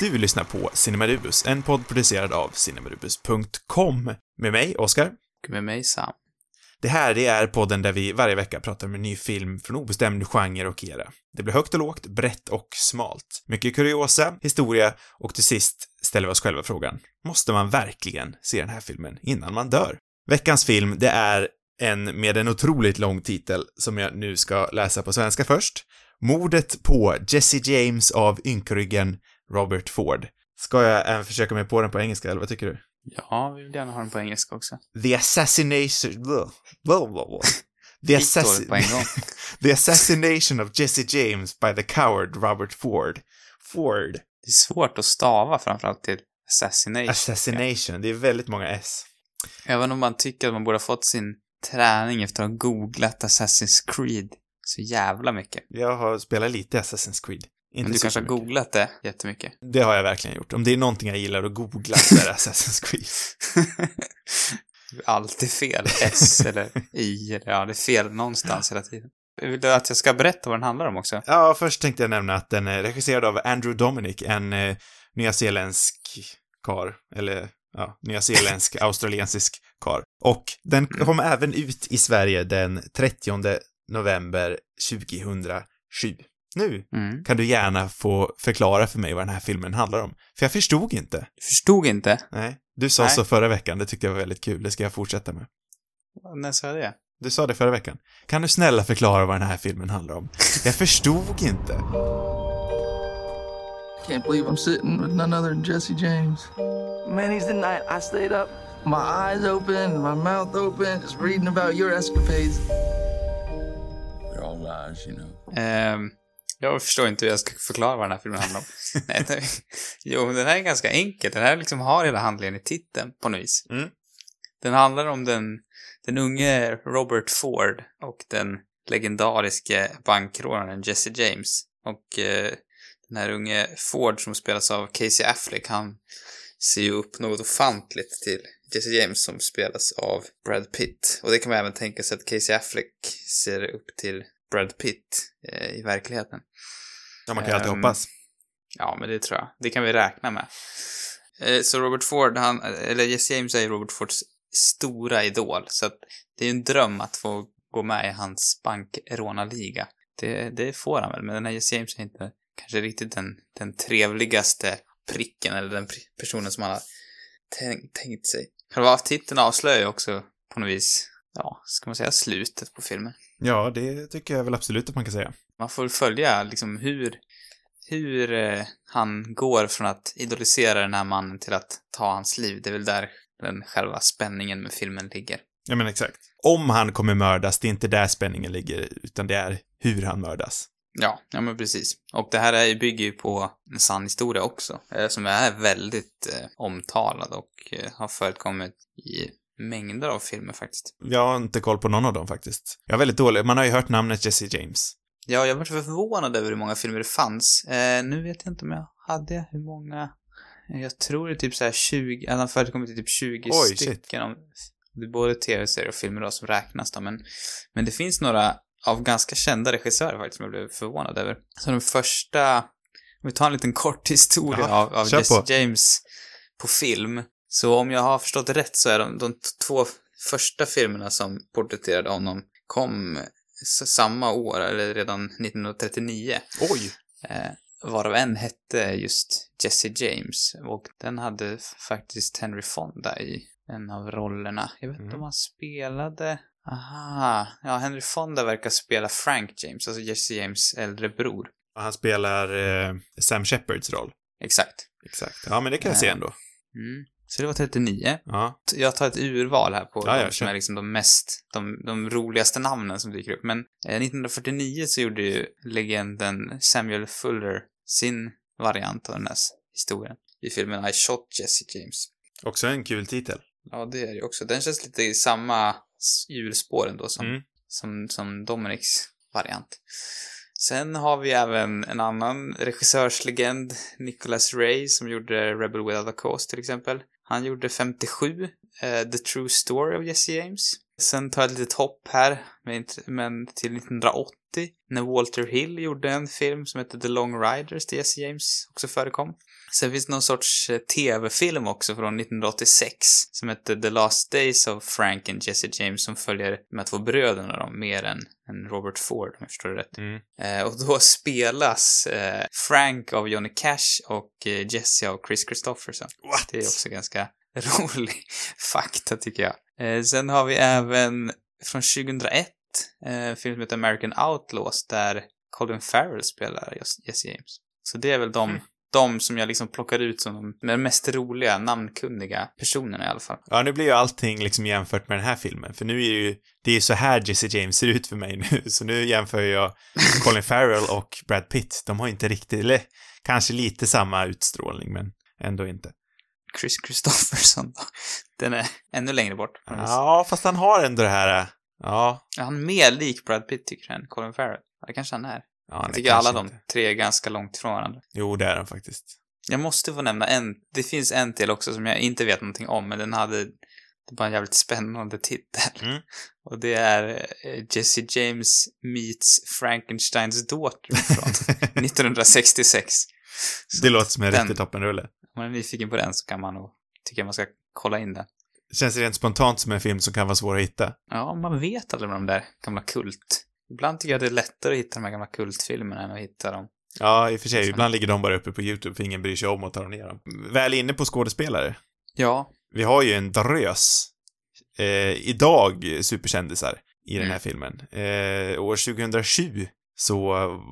Du lyssnar på Cinemarubus, en podd producerad av cinemarubus.com. Med mig, Oskar. Och med mig, Sam. Det här, det är podden där vi varje vecka pratar om en ny film från obestämd genre och era. Det blir högt och lågt, brett och smalt. Mycket kuriosa, historia och till sist ställer vi oss själva frågan, måste man verkligen se den här filmen innan man dör? Veckans film, det är en med en otroligt lång titel som jag nu ska läsa på svenska först. Mordet på Jesse James av ynkryggen Robert Ford. Ska jag även försöka mig på den på engelska, eller vad tycker du? Ja, vi vill gärna ha den på engelska också. The assassination... Blah, blah, blah. The, assassin... The assassination of Jesse James by the coward Robert Ford. Ford. Det är svårt att stava framförallt till assassination. Assassination. Det är väldigt många S. Även om man tycker att man borde ha fått sin träning efter att ha googlat Assassin's Creed så jävla mycket. Jag har spelat lite Assassin's Creed. Inte Men du kanske har googlat det jättemycket. Det har jag verkligen gjort. Om det är någonting jag gillar att googla så är det Assassin's Creed. Alltid fel. S eller I eller ja, det är fel någonstans hela tiden. Vill du att jag ska berätta vad den handlar om också? Ja, först tänkte jag nämna att den är regisserad av Andrew Dominic, en eh, nyzeeländsk kar, eller ja, nyzeeländsk, australiensisk kar. Och den Mm. kom även ut i Sverige den 30 november 2007. Nu Mm. kan du gärna få förklara för mig vad den här filmen handlar om. För jag förstod inte. Du förstod inte? Nej. Du sa Nej. så förra veckan, det tyckte jag var väldigt kul, det ska jag fortsätta med. När sa jag det? Du sa det förra veckan. Kan du snälla förklara vad den här filmen handlar om? Jag förstod inte. Can't believe I'm sitting with none other than Jesse James. Many's the night I stayed up, my eyes open, my mouth open, just reading about your escapades. They're all lies, you know. Ehm, jag förstår inte hur jag ska förklara vad den här filmen handlar om. Nej, det, jo, den här är ganska enkel. Den här liksom har hela handlingen i titeln på något vis. Mm. Den handlar om den, den unge Robert Ford och den legendariske bankrånaren Jesse James. Och eh, den här unge Ford som spelas av Casey Affleck, han ser ju upp något ofantligt till Jesse James som spelas av Brad Pitt. Och det kan man även tänka sig att Casey Affleck ser upp till Brad Pitt eh, i verkligheten. Ja, man kan ju alltid Ehm, hoppas. Ja, men det tror jag. Det kan vi räkna med. Eh, Så Robert Ford, han, eller Jesse James är ju Robert Fords stora idol, så att det är ju en dröm att få gå med i hans bankrånarliga. Det, det får han väl, men den här Jesse James är inte kanske riktigt den, den trevligaste pricken, eller den personen som han har tänkt, tänkt sig. Själva titeln avslöjar ju också på något vis, ja, ska man säga slutet på filmen. Ja, det tycker jag väl absolut att man kan säga. Man får följa liksom hur, hur eh, han går från att idolisera den här mannen till att ta hans liv. Det är väl där den själva spänningen med filmen ligger. Ja, men exakt. Om han kommer mördas, det är inte där spänningen ligger, utan det är hur han mördas. Ja, ja men precis. Och det här är, bygger ju på en sann historia också, eh, som är väldigt eh, omtalad och eh, har förekommit i mängder av filmer faktiskt. Jag har inte koll på någon av dem faktiskt. Jag är väldigt dålig. Man har ju hört namnet Jesse James. Ja, jag var förvånad över hur många filmer det fanns. Eh, nu vet jag inte om jag hade hur många. Jag tror det är typ så här 20, att han förekommit i typ 20 Oj, shit. stycken. Om, det är både tv-serier och filmer då som räknas då, men, men det finns några av ganska kända regissörer faktiskt som jag blev förvånad över. Så den första, om vi tar en liten kort historia Ja, av, av Jesse på. James på film. Så om jag har förstått rätt så är de, de två första filmerna som porträtterade honom kom samma år, eller redan 1939. Oj! Eh, varav en hette just Jesse James. Och den hade faktiskt Henry Fonda i en av rollerna. Jag vet inte Mm. om han spelade... Aha, ja, Henry Fonda verkar spela Frank James, alltså Jesse James äldre bror. Han spelar eh, Sam Shepards roll. Exakt. Exakt. Ja, men det kan jag se Ja. ändå. Mm. Så det var 39. Ja. Jag tar ett urval här på Ja, de som är liksom de mest, de, de roligaste namnen som dyker upp. Men eh, 1949 så gjorde ju legenden Samuel Fuller sin variant av den här historien i filmen I shot Jesse James. Också en kul titel. Ja, det är det också. Den känns lite i samma hjulspår ändå som, Mm. som, som Dominics variant. Sen har vi även en annan regissörslegend, Nicholas Ray, som gjorde Rebel Without a Cause till exempel. Han gjorde 57, uh, eh, The True Story of Jesse James. Sen tar jag ett litet hopp här, men, men till 1980, när Walter Hill gjorde en film som hette The Long Riders, där Jesse James också förekom. Sen finns det någon sorts eh, tv-film också från 1986 som hette The Last Days of Frank and Jesse James som följer de här två bröderna då, mer än, än Robert Ford, om jag förstår det rätt. Mm. Eh, och då spelas eh, Frank av Johnny Cash och eh, Jesse av Chris Christopherson. What? Det är också ganska rolig fakta tycker jag. Eh, sen har vi även från 2001 eh, film som heter American Outlaws där Colin Farrell spelar Jes- Jesse James. Så det är väl de, Mm. De som jag liksom plockar ut som de mest roliga, namnkunniga personerna i alla fall. Ja, nu blir ju allting liksom jämfört med den här filmen, för nu är det ju, det är ju så här Jesse James ser ut för mig nu, så nu jämför jag Colin Farrell och Brad Pitt. De har inte riktigt, eller kanske lite samma utstrålning, men ändå inte. Chris Christopherson då. Den är ännu längre bort. Ja, fast han har ändå det här, ja. Är han mer lik Brad Pitt tycker du än Colin Farrell? Ja, det kanske han är. Ja Jag tycker alla de inte. tre är ganska långt ifrån varandra. Jo, det är han faktiskt. Jag måste få nämna en, det finns en till också som jag inte vet någonting om, men den hade, det var en jävligt spännande titel. Mm. Och det är eh, Jesse James meets Frankensteins daughter från 1966. Så det låter som en riktig toppenrulle. Om man är nyfiken på den så kan man nog, tycker jag man ska kolla in den. Känns rent spontant som en film som kan vara svår att hitta. Ja, man vet aldrig med de där gamla kult. Ibland tycker jag det är lättare att hitta de här gamla kultfilmerna än att hitta dem. Ja, i och för sig, Sen- ibland ligger de bara uppe på YouTube för ingen bryr sig om att ta ner dem. Väl inne på skådespelare. Ja, Vi har ju en drös, eh, idag, superkändisar i den här Mm. filmen. Eh, år 2007 så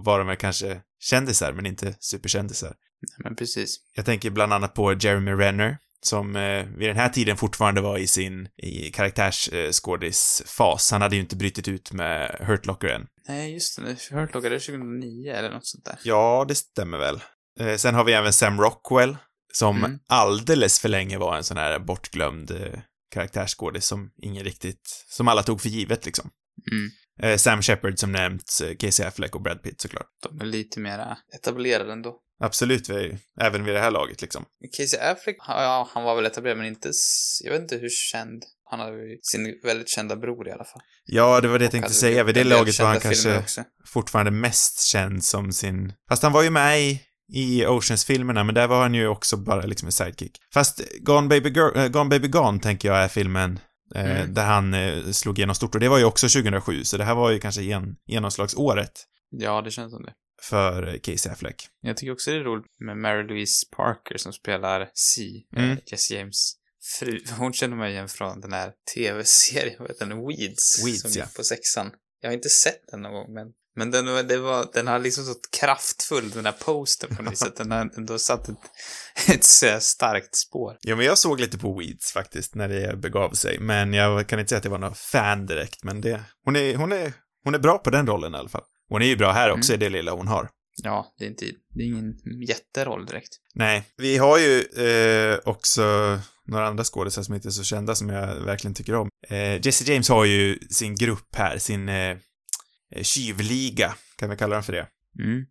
var de väl kanske kändisar, men inte superkändisar. men precis. Jag tänker bland annat på Jeremy Renner, som eh, vid den här tiden fortfarande var i sin i karaktärsskådisfas. Han hade ju inte brutit ut med Hurt Locker än. Nej, just det. Hurt Locker, det är 2009 eller något sånt där. Ja, det stämmer väl. Eh, sen har vi även Sam Rockwell, som Mm. alldeles för länge var en sån här bortglömd eh, karaktärsskådis som ingen riktigt, som alla tog för givet liksom. Mm. Eh, Sam Shepard som nämnt, eh, Casey Affleck och Brad Pitt såklart. De är lite mer etablerade ändå. Absolut, vi, även vid det här laget liksom. Casey Affleck, ja, han var väl etablerad men inte, jag vet inte hur känd. Han hade ju sin väldigt kända bror i alla fall. Ja, det var det jag tänkte hade säga. Vid det laget var han kanske också. fortfarande mest känd som sin... Fast han var ju med i, i Oceans-filmerna, men där var han ju också bara liksom en sidekick. Fast Gone Baby, Girl, äh, Gone, Baby Gone tänker jag är filmen eh, Mm. där han eh, slog igenom stort. Och det var ju också 2007, så det här var ju kanske gen, genomslagsåret Ja, det känns som det. För Casey Affleck. Jag tycker också det är roligt med Mary Louise Parker som spelar C, eh, Mm. Jesse James fru. Hon känner mig igen från den här tv-serien, vad heter den? Weeds. Weeds, som ja. gick på sexan. Jag har inte sett den någon gång, men, men den, var- det var, den har liksom så kraftfull, den där postern på något sätt. Den har ändå satt ett, ett så starkt spår. Ja, men jag såg lite på Weeds faktiskt när det begav sig, men jag kan inte säga att det var någon fan direkt, men det... Hon är, hon är, hon är bra på den rollen i alla fall. Hon är ju bra här också i det lilla hon har. Ja, det är inte, det är ingen jätteroll direkt. Nej, vi har ju eh, också några andra skådespelare som inte är så kända som jag verkligen tycker om. Eh, Jesse James har ju sin grupp här, sin eh, tjuvliga, kan vi kalla den för det. Mm.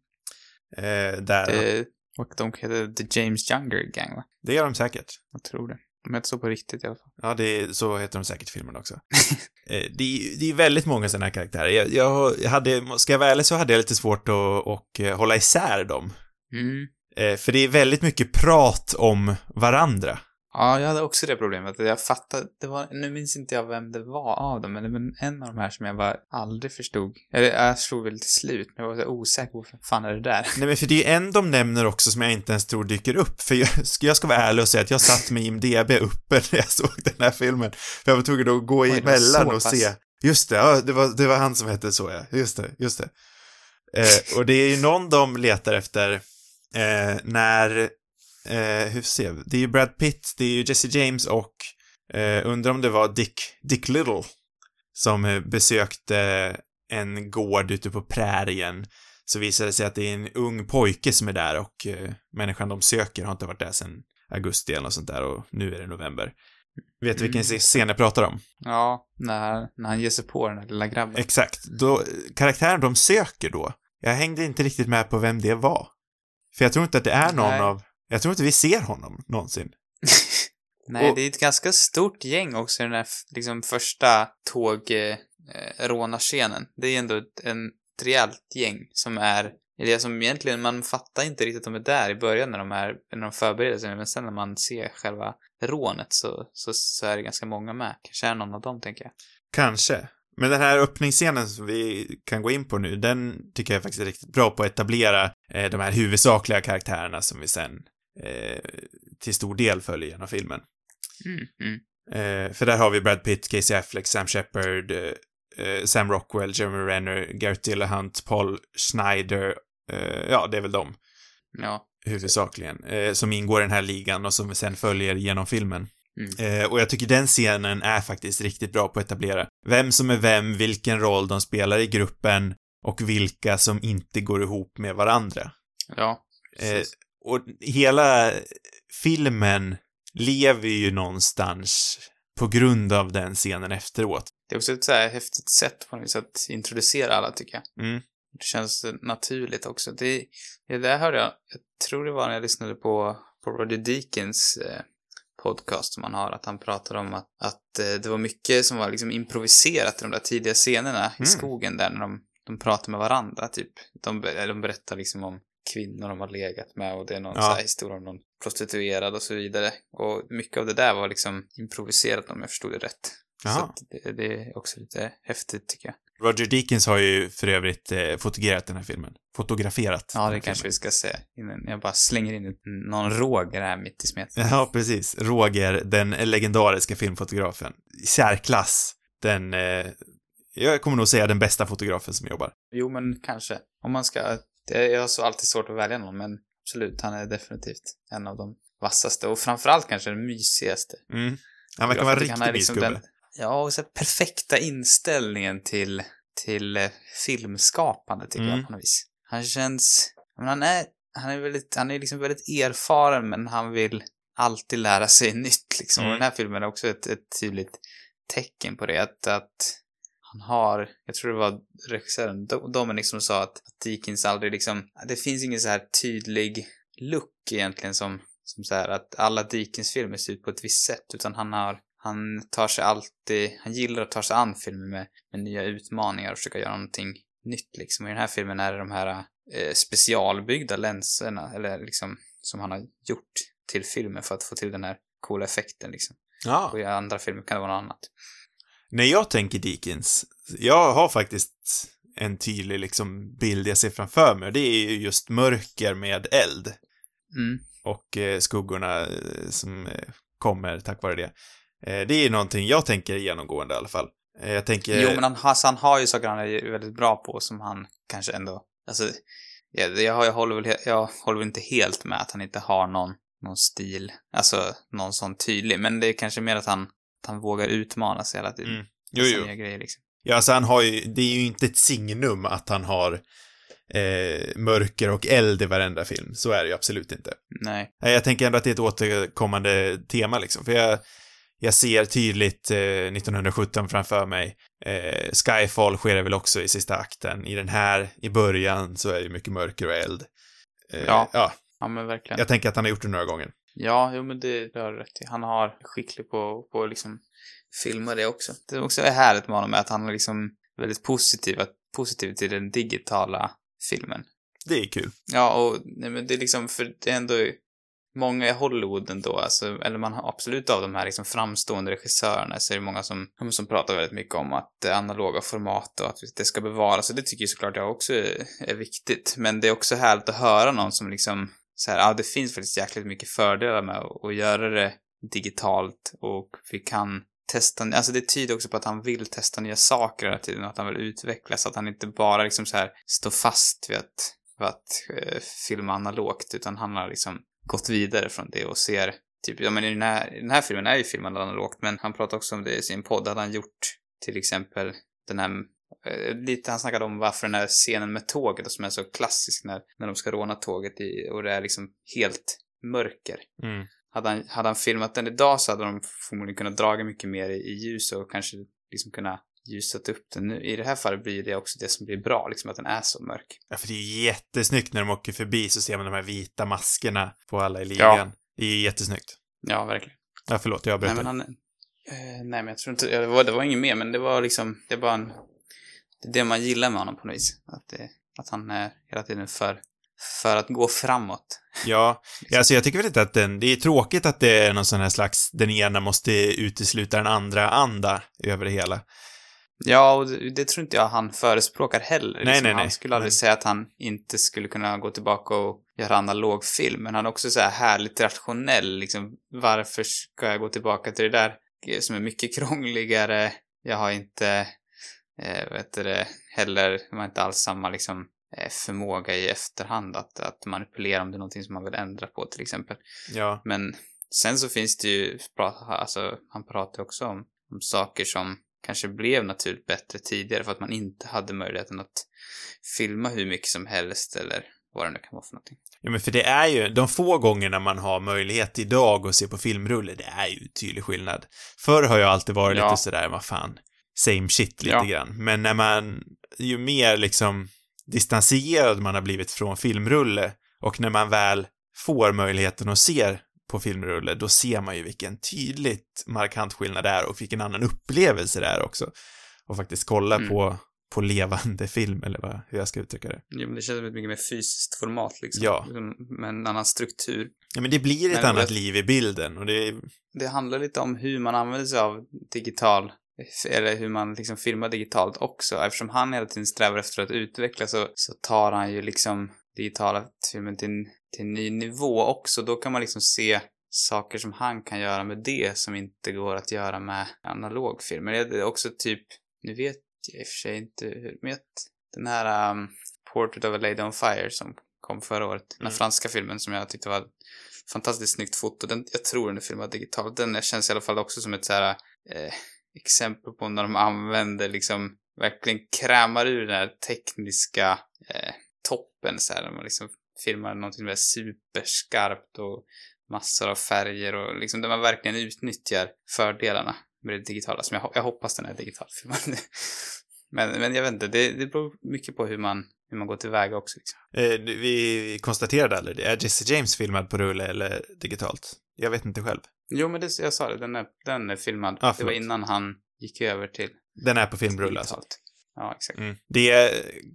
Eh, där, Det, och de heter The James Younger Gang, va? det gör de säkert. Jag tror det. De heter så på riktigt i alla fall. Ja, det, är- så heter de säkert i filmen också. eh, det, är- det är väldigt många sådana här karaktärer. Jag, jag hade, ska jag vara ärlig så hade jag lite svårt att och, eh, hålla isär dem. Mm. Eh, för det är väldigt mycket prat om varandra. Ja, jag hade också det problemet. Jag fattade, det var, nu minns inte jag vem det var av dem, men det var en av de här som jag bara aldrig förstod. Eller jag förstod väl till slut, men jag var så osäker på vad fan är det där? Nej men för det är en de nämner också som jag inte ens tror dyker upp. För jag, jag ska vara ärlig och säga att jag satt med IMDB uppe när jag såg den här filmen. För jag var tvungen att gå emellan och pass. se. Just det, ja, det var, det var han som hette så ja. Just det, just det. Eh, och det är ju någon de letar efter eh, när, eh, hur ser vi? Det är ju Brad Pitt, det är ju Jesse James och eh, undrar om det var Dick, Dick Little som eh, besökte en gård ute på prärien så visar det sig att det är en ung pojke som är där och eh, människan de söker har inte varit där sedan augusti eller något sånt där och nu är det november. Vet du vilken Mm. scen jag pratar om? Ja, när, när han ger sig på den här lilla grabben. Exakt. Då, karaktären de söker då, jag hängde inte riktigt med på vem det var. För jag tror inte att det är någon Nej. av, jag tror inte vi ser honom någonsin. Nej, Och- det är ett ganska stort gäng också i den här liksom första tågrånarscenen. det är ändå ett, en, ett rejält gäng som är, eller som egentligen, man fattar inte riktigt att de är där i början när de är, när de förbereder sig, men sen när man ser själva rånet så, så, så är det ganska många med. Kanske är någon av dem, tänker jag. Kanske. Men den här öppningsscenen som vi kan gå in på nu, den tycker jag faktiskt är riktigt bra på att etablera eh, de här huvudsakliga karaktärerna som vi sen eh, till stor del följer genom filmen. Mm, mm. Eh, för där har vi Brad Pitt, Casey Affleck, Sam Shepard, eh, Sam Rockwell, Jeremy Renner, Garrett Dillahunt, Paul Schneider, eh, ja, det är väl de Ja. huvudsakligen, eh, som ingår i den här ligan och som sen följer genom filmen. Mm. Och jag tycker den scenen är faktiskt riktigt bra på att etablera vem som är vem, vilken roll de spelar i gruppen och vilka som inte går ihop med varandra. Ja. Eh. Och hela filmen lever ju någonstans på grund av den scenen efteråt. Det är också ett så här häftigt sätt på något vis att introducera alla, tycker jag. Mm. Det känns naturligt också. Det, det där hörde jag, jag tror det var när jag lyssnade på, på Roger Deakins eh, podcast som han har, att han pratade om att, att eh, det var mycket som var liksom improviserat i de där tidiga scenerna i Mm. skogen där när de, de pratar med varandra, typ. De, de berättar liksom om kvinnor de har legat med och det är någon Ja. så här historia om någon prostituerad och så vidare. Och mycket av det där var liksom improviserat om jag förstod det rätt. Så Jaha. att det, det är också lite häftigt tycker jag. Roger Deakins har ju för övrigt eh, fotograferat den här filmen. Fotograferat. Ja, det kanske filmen. vi ska säga innan jag bara slänger in någon Roger här mitt i smeten. Ja, precis. Roger, den legendariska filmfotografen. I särklass. Den, eh, jag kommer nog säga den bästa fotografen som jobbar. Jo, men kanske. Om man ska... Det, jag har så alltid svårt att välja någon, men absolut, han är definitivt en av de vassaste och framförallt kanske den mysigaste. Mm. Han verkar vara en riktig liksom den- Ja, och så perfekta inställningen till, till eh, filmskapande, tycker Mm. jag på något vis. Han känns... Men han är, han är väldigt, han är liksom väldigt erfaren, men han vill alltid lära sig nytt, liksom. Mm. Och den här filmen är också ett, ett tydligt tecken på det, att, att han har, jag tror det var regissören Do- Dominic som sa att, att Deakins aldrig liksom, det finns ingen så här tydlig look egentligen som, som så här att alla Deakins filmer ser ut på ett visst sätt, utan han har, han tar sig alltid, han gillar att ta sig an filmer med, med nya utmaningar och försöka göra någonting nytt liksom. Och i den här filmen är det de här eh, specialbyggda länserna, eller liksom, som han har gjort till filmen för att få till den här coola effekten liksom. Ja. Och i andra filmer kan det vara något annat. När jag tänker Deakins, jag har faktiskt en tydlig liksom bild jag ser framför mig och det är ju just mörker med eld Mm. och eh, skuggorna eh, som eh, kommer tack vare det. Eh, det är någonting jag tänker genomgående i alla fall. Eh, jag tänker... Jo, men han, har- så han har ju saker han är väldigt bra på som han kanske ändå... Alltså, jag, jag, jag, håller väl, jag håller väl inte helt med att han inte har någon, någon stil, alltså någon sån tydlig, men det är kanske mer att han, han vågar utmana sig hela tiden. Mm. Jo, jo. nya grejer liksom. Ja, alltså han har ju, det är ju inte ett signum att han har eh, mörker och eld i varenda film. Så är det ju absolut inte. Nej. Nej, jag tänker ändå att det är ett återkommande tema liksom, för jag, jag ser tydligt eh, 1917 framför mig. Eh, Skyfall sker det väl också i sista akten. I den här, i början, så är det mycket mörker och eld. Eh, Ja. ja. Ja, men verkligen. Jag tänker att han har gjort det några gånger. Ja, jo men det, det har du rätt i. Han har skicklig på, på liksom filma det också. Det är också härligt med honom är att han är liksom väldigt positiv, att- positiv till den digitala filmen. Det är kul. Ja, och nej, men det är liksom, för det är ändå många i Hollywood ändå, alltså, eller man har absolut av de här liksom framstående regissörerna så är det många som, som pratar väldigt mycket om att det analoga format och att det ska bevaras, och det tycker ju såklart jag också är, är viktigt. Men det är också härligt att höra någon som liksom, så här, ja det finns faktiskt jäkligt mycket fördelar med att, göra det digitalt och vi kan testa, alltså det tyder också på att han vill testa nya saker hela tiden och att han vill utvecklas, att han inte bara liksom så här står fast vid att, vid att eh, filma analogt, utan han har liksom gått vidare från det och ser, typ, ja men i den här, i den här filmen är ju filmad analogt, men han pratar också om det i sin podd, hade han gjort till exempel den här Lite, han snackade om varför den här scenen med tåget som är så klassisk när, när de ska råna tåget i, och det är liksom helt mörker. Mm. Hade han, hade han filmat den idag så hade de förmodligen kunnat dra mycket mer i, i ljus och kanske liksom kunna ljusat upp den. Nu, I det här fallet blir det också det som blir bra, liksom att den är så mörk. Ja, för det är jättesnyggt när de åker förbi så ser man de här vita maskerna på alla i ligan. Ja. Det är jättesnyggt. Ja, verkligen. Ja, förlåt, jag Nej, berättar. men han... Eh, nej, men jag tror inte... Det var, det var inget mer, men det var liksom... Det var en... Det är det man gillar med honom på något vis. Att, det, att han är hela tiden för... För att gå framåt. Ja, ja, alltså jag tycker väl inte att den, det är tråkigt att det är någon sån här slags, den ena måste utesluta den andra anda över det hela. Ja, och det, det tror inte jag han förespråkar heller. Nej, liksom. nej, Han nej. skulle aldrig Nej. säga att han inte skulle kunna gå tillbaka och göra analog film, men han är också så här härligt rationell, liksom. Varför ska jag gå tillbaka till det där eh, som är mycket krångligare? Jag har inte, eh, heter det, heller, jag har inte alls samma liksom eh, förmåga i efterhand att, att manipulera om det är någonting som man vill ändra på till exempel. Ja, Men sen så finns det ju, alltså han pratar också om, om saker som kanske blev naturligt bättre tidigare för att man inte hade möjligheten att filma hur mycket som helst eller vad det nu kan vara för någonting. ja men för det är ju, de få gångerna man har möjlighet idag att se på filmrulle, det är ju tydlig skillnad. Förr har jag alltid varit Ja. lite sådär, vad fan, same shit lite Ja. grann. Men när man, ju mer liksom distanserad man har blivit från filmrulle och när man väl får möjligheten att se på filmrulle, då ser man ju vilken tydligt markant skillnad det är och vilken annan upplevelse det är också. Och faktiskt kolla Mm. på, på levande film, eller vad, hur jag ska uttrycka det. Jo, men det känns som ett mycket mer fysiskt format liksom. Ja. Liksom, Med en annan struktur. Ja, men det blir ett Men annat det- liv i bilden och det Det handlar lite om hur man använder sig av digital eller hur man liksom filmar digitalt också. Eftersom han hela tiden strävar efter att utveckla så, så tar han ju liksom digitala filmen till, till en ny nivå också. Då kan man liksom se saker som han kan göra med det som inte går att göra med analog film. Men det är också typ, nu vet jag i och för sig inte hur, men den här um, Portrait of a Lady on Fire som kom förra året, den här Mm. franska filmen som jag tyckte var fantastiskt snyggt foto. Den, jag tror den är filmad digitalt. Den känns i alla fall också som ett så här eh, exempel på när de använder liksom verkligen krämar ur den här tekniska eh, toppen så här. När man liksom filmar någonting som är superskarpt och massor av färger och liksom där man verkligen utnyttjar fördelarna med det digitala. Som jag, jag hoppas den är digitalfilmad. men, men jag vet inte, det, det beror mycket på hur man, hur man går tillväga också. Liksom. eh, vi konstaterade aldrig det. Är Jesse James filmad på rulle eller digitalt? Jag vet inte själv. Jo, men det, jag sa det, den är, den är filmad. Ah, det var innan han gick över till Den är på filmrulle alltså. Ja, exakt. Mm. Det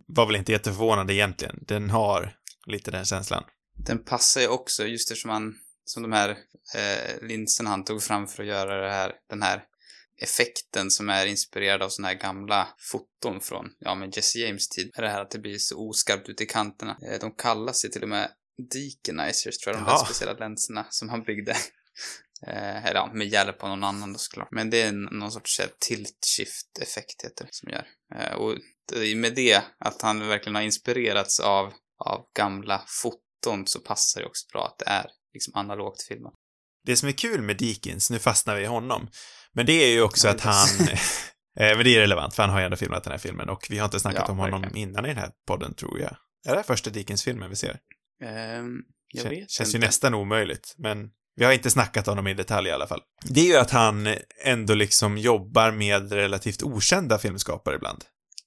var väl inte jätteförvånande egentligen. Den har lite den känslan. Den passar ju också, just eftersom han, som de här eh, linserna han tog fram för att göra det här, den här effekten som är inspirerad av såna här gamla foton från, ja men Jesse James tid. Det här att det blir så oskarpt ute i kanterna. Eh, de kallas ju till och med deaconizers tror jag, de där speciella länserna som han byggde. Eh, eller ja, med hjälp av någon annan då såklart. Men det är någon sorts eh, tilt shift effekt heter det, som gör. Eh, och med det, att han verkligen har inspirerats av, av gamla foton så passar det också bra att det är liksom analogt filmat. Det som är kul med Deakins, nu fastnar vi i honom, men det är ju också Ja, att han... eh, men det är relevant, för han har ju ändå filmat den här filmen och vi har inte snackat Ja, om honom verkligen. innan i den här podden, tror jag. Är det här första Deakins-filmen vi ser? Ehm, jag Kän- vet Känns inte. ju nästan omöjligt, men vi har inte snackat om honom i detalj i alla fall. Det är ju att han ändå liksom jobbar med relativt okända filmskapare ibland.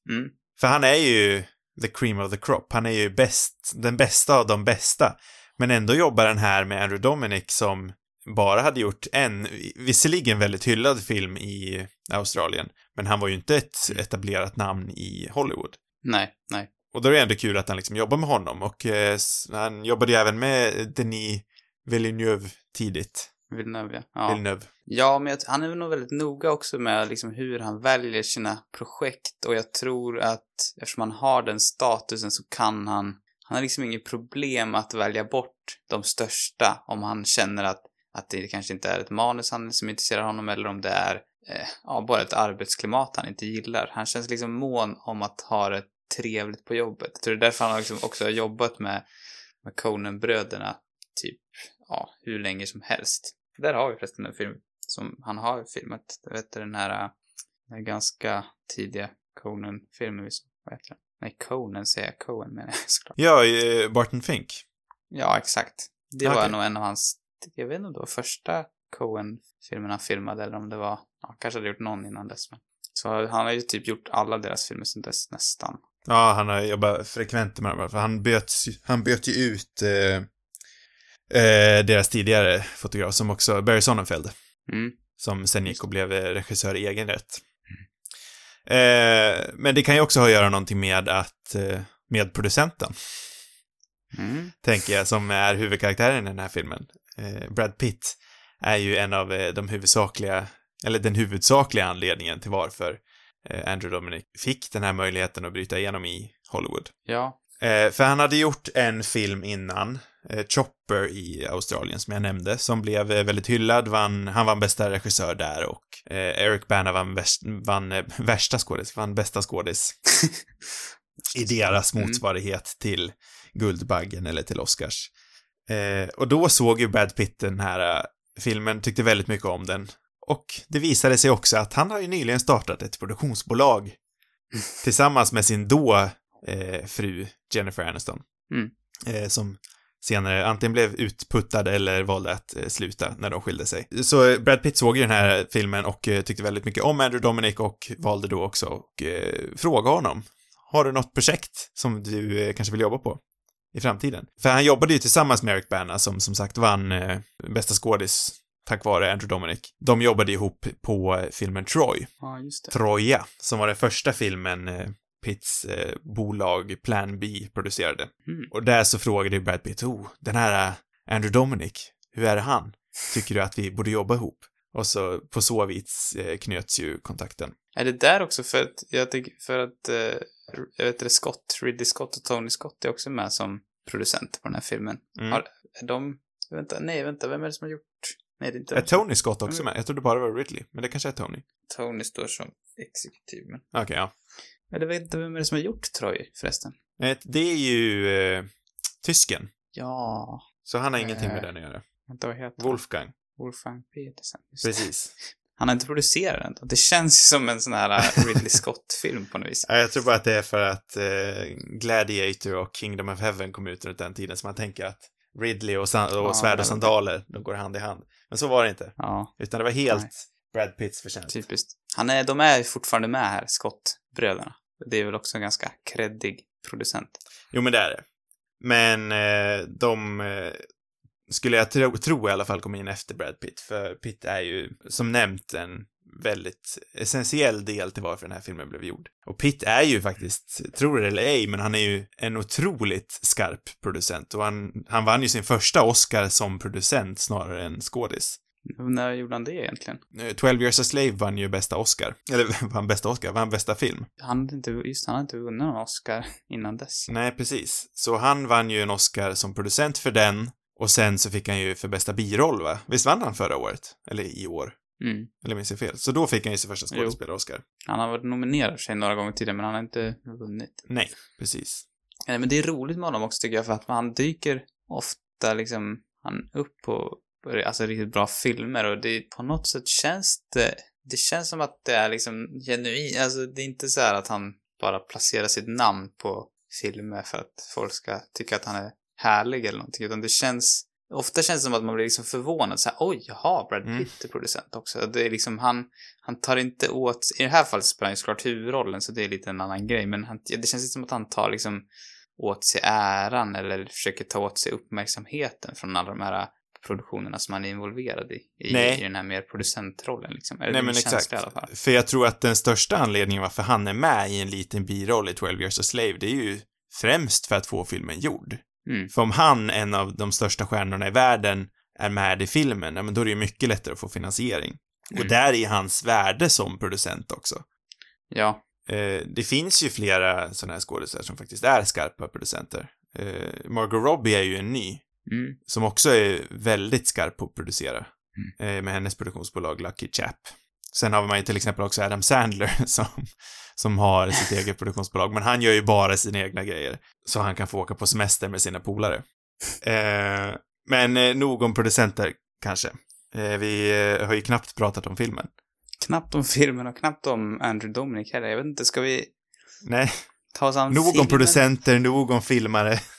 Mm. För han är ju the cream of the crop. Han är ju bäst, den bästa av de bästa. Men ändå jobbar den här med Andrew Dominic som bara hade gjort en, visserligen väldigt hyllad film i Australien, men han var ju inte ett etablerat namn i Hollywood. Nej, nej. Och då är det ändå kul att han liksom jobbar med honom och eh, han jobbade ju även med Denis Villeneuve tidigt. Villeneuve, ja. ja. Villeneuve. Ja, men jag, han är nog väldigt noga också med liksom hur han väljer sina projekt och jag tror att eftersom han har den statusen så kan han, han har liksom inget problem att välja bort de största om han känner att, att det kanske inte är ett manus han som intresserar honom eller om det är eh, ja, bara ett arbetsklimat han inte gillar. Han känns liksom mån om att ha det trevligt på jobbet. Jag tror det är därför han liksom också har jobbat med, med Conan-bröderna typ, ja, hur länge som helst. Där har vi förresten en film som han har filmat. Du vet den här, den här ganska tidiga Conan-filmen. Vad heter den? Nej, Conan säger jag. Coen menar jag såklart. Ja, eh, Barton Fink. Ja, exakt. Det var Okej. nog en av hans, jag vet inte om det var första Coen-filmen han filmade eller om det var, ja, kanske hade gjort någon innan dess. Men. Så han har ju typ gjort alla deras filmer sedan dess nästan. Ja, han har jobbat frekvent med dem, för han böt, han böt ju ut eh, eh, deras tidigare fotograf som också, Barry Sonnenfeld. Mm. som sen gick och blev eh, regissör i egen rätt. Eh, men det kan ju också ha att göra någonting med att, eh, med producenten, Mm. tänker jag, som är huvudkaraktären i den här filmen. Eh, Brad Pitt är ju en av eh, de huvudsakliga, eller den huvudsakliga anledningen till varför Andrew Dominic fick den här möjligheten att bryta igenom i Hollywood. Ja. Eh, för han hade gjort en film innan, eh, Chopper i Australien, som jag nämnde, som blev eh, väldigt hyllad, vann, han vann bästa regissör där och eh, Eric Bana vann, värst, vann eh, värsta skådis, vann bästa skådis i deras Mm. motsvarighet till Guldbaggen eller till Oscars. Eh, och då såg ju Brad Pitt den här filmen, tyckte väldigt mycket om den. Och det visade sig också att han har ju nyligen startat ett produktionsbolag tillsammans med sin då eh, fru Jennifer Aniston. Mm. Eh, som senare antingen blev utputtad eller valde att eh, sluta när de skilde sig. Så Brad Pitt såg ju den här filmen och eh, tyckte väldigt mycket om Andrew Dominic och valde då också att eh, fråga honom. Har du något projekt som du kanske vill jobba på i framtiden? För han jobbade ju tillsammans med Eric Bana som som sagt vann eh, bästa skådis tack vare Andrew Dominic. De jobbade ihop på filmen Troy. Ja. Troja, som var den första filmen eh, Pitts eh, bolag Plan B producerade. Mm. Och där så frågade ju Brad Pitt, oh, den här eh, Andrew Dominic, hur är det han? Tycker du att vi borde jobba ihop? Och så på så vis eh, knöts ju kontakten. Är det där också för att, jag tycker, för att, eh, jag vet inte, Scott, Ridley Scott och Tony Scott är också med som producent på den här filmen. Mm. Har, är de, vänta, nej, vänta, vem är det som har gjort? Nej, det är inte Är Tony Scott också med? Jag trodde bara det var Ridley, men det kanske är Tony. Tony står som exekutiv, men... Okej, ja. Eller vet inte vem är det som har gjort Troy, förresten? Eh, Det är ju eh, tysken, Ja, så han har ingenting med Eh. den att göra. vänta, vad heter han? Wolfgang, Wolfgang Petersen. Precis. Han har inte producerat den. Det känns som en sån här äh, Ridley Scott-film på något vis. Ja, jag tror bara att det är för att eh, Gladiator och Kingdom of Heaven kom ut runt den tiden, så man tänker att Ridley och, san- och Ja, svärd och sandaler, de går hand i hand. Men så var det inte. Ja, Utan det var helt Nej. Brad Pitts förtjänst. typiskt. Han är, de är fortfarande med här, Scott-bröderna. Det är väl också en ganska kreddig producent. Jo, men det är det. Men eh, de eh, skulle jag tro, tro i alla fall kom in efter Brad Pitt, för Pitt är ju, som nämnt, en väldigt essentiell del till varför den här filmen blev gjord. Och Pitt är ju faktiskt, tror det eller ej, men han är ju en otroligt skarp producent och han, han vann ju sin första Oscar som producent snarare än skådis. När gjorde han det egentligen? Eh, 12 years a slave vann ju bästa Oscar. Eller vann bästa Oscar, vann bästa film. Han hade inte, just han hade inte vunnit någon Oscar innan dess. Nej, precis. Så han vann ju en Oscar som producent för den och sen så fick han ju för bästa biroll, va? Visst vann han förra året? Eller i år? Mm. Eller minns jag fel? Så då fick han ju sin första skådespelare-Oscar. Han har varit nominerad för sig några gånger tidigare, men han har inte vunnit. Nej, precis. Nej, men det är roligt med honom också tycker jag, för att han dyker ofta liksom, han upp på alltså riktigt bra filmer och det på något sätt känns det, det känns som att det är liksom genuint, alltså det är inte så här att han bara placerar sitt namn på filmer för att folk ska tycka att han är härlig eller någonting, utan det känns Ofta känns det som att man blir liksom förvånad så här, oj, jaha, Brad Mm. Pitt är producent också. Det är liksom, han, han tar inte åt, i det här fallet spelar han ju såklart huvudrollen, så det är lite en annan grej, men han, det känns inte som att han tar liksom åt sig äran eller försöker ta åt sig uppmärksamheten från alla de här produktionerna som han är involverad i, i, Nej. i den här mer producentrollen liksom. Eller Nej, men exakt. i alla fall. För jag tror att den största anledningen varför han är med i en liten biroll i 12 years a slave, det är ju främst för att få filmen gjord. Mm. För om han, en av de största stjärnorna i världen, är med i filmen, ja men då är det ju mycket lättare att få finansiering. Och Mm. där är hans värde som producent också. Ja. Eh, det finns ju flera sådana här skådespelare som faktiskt är skarpa producenter. Eh, Margot Robbie är ju en ny, Mm. som också är väldigt skarp på att producera. Eh, med hennes produktionsbolag Lucky Chap. Sen har man ju till exempel också Adam Sandler som, som har sitt eget produktionsbolag, men han gör ju bara sina egna grejer. Så han kan få åka på semester med sina polare. Eh, men eh, nog om producenter, kanske. Eh, vi eh, har ju knappt pratat om filmen. Knappt om filmen och knappt om Andrew Dominic heller. Jag vet inte, ska vi Nej, ta oss an nog om filmen? producenter, nog om filmare.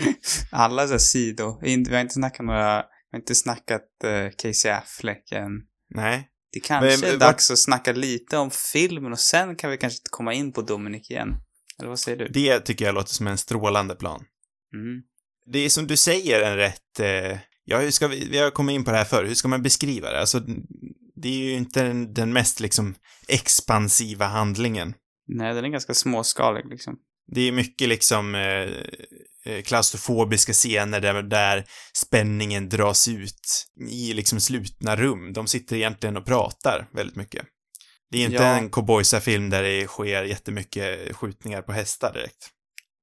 Alla så här sidor. Vi har inte snackat några, vi har inte snackat uh, Casey Affleck än. Nej. Det kanske Men, är vart- dags att snacka lite om filmen och sen kan vi kanske komma in på Dominic igen. Eller vad säger du? Det tycker jag låter som en strålande plan. Mm. Det är som du säger en rätt eh, ja, hur ska vi, vi har kommit in på det här förr, hur ska man beskriva det? Alltså, det är ju inte den, den mest liksom expansiva handlingen. Nej, den är ganska småskalig liksom. Det är mycket liksom eh, klaustrofobiska scener där, där spänningen dras ut i liksom slutna rum. De sitter egentligen och pratar väldigt mycket. Det är inte Ja. en cowboysa-film där det sker jättemycket skjutningar på hästar direkt.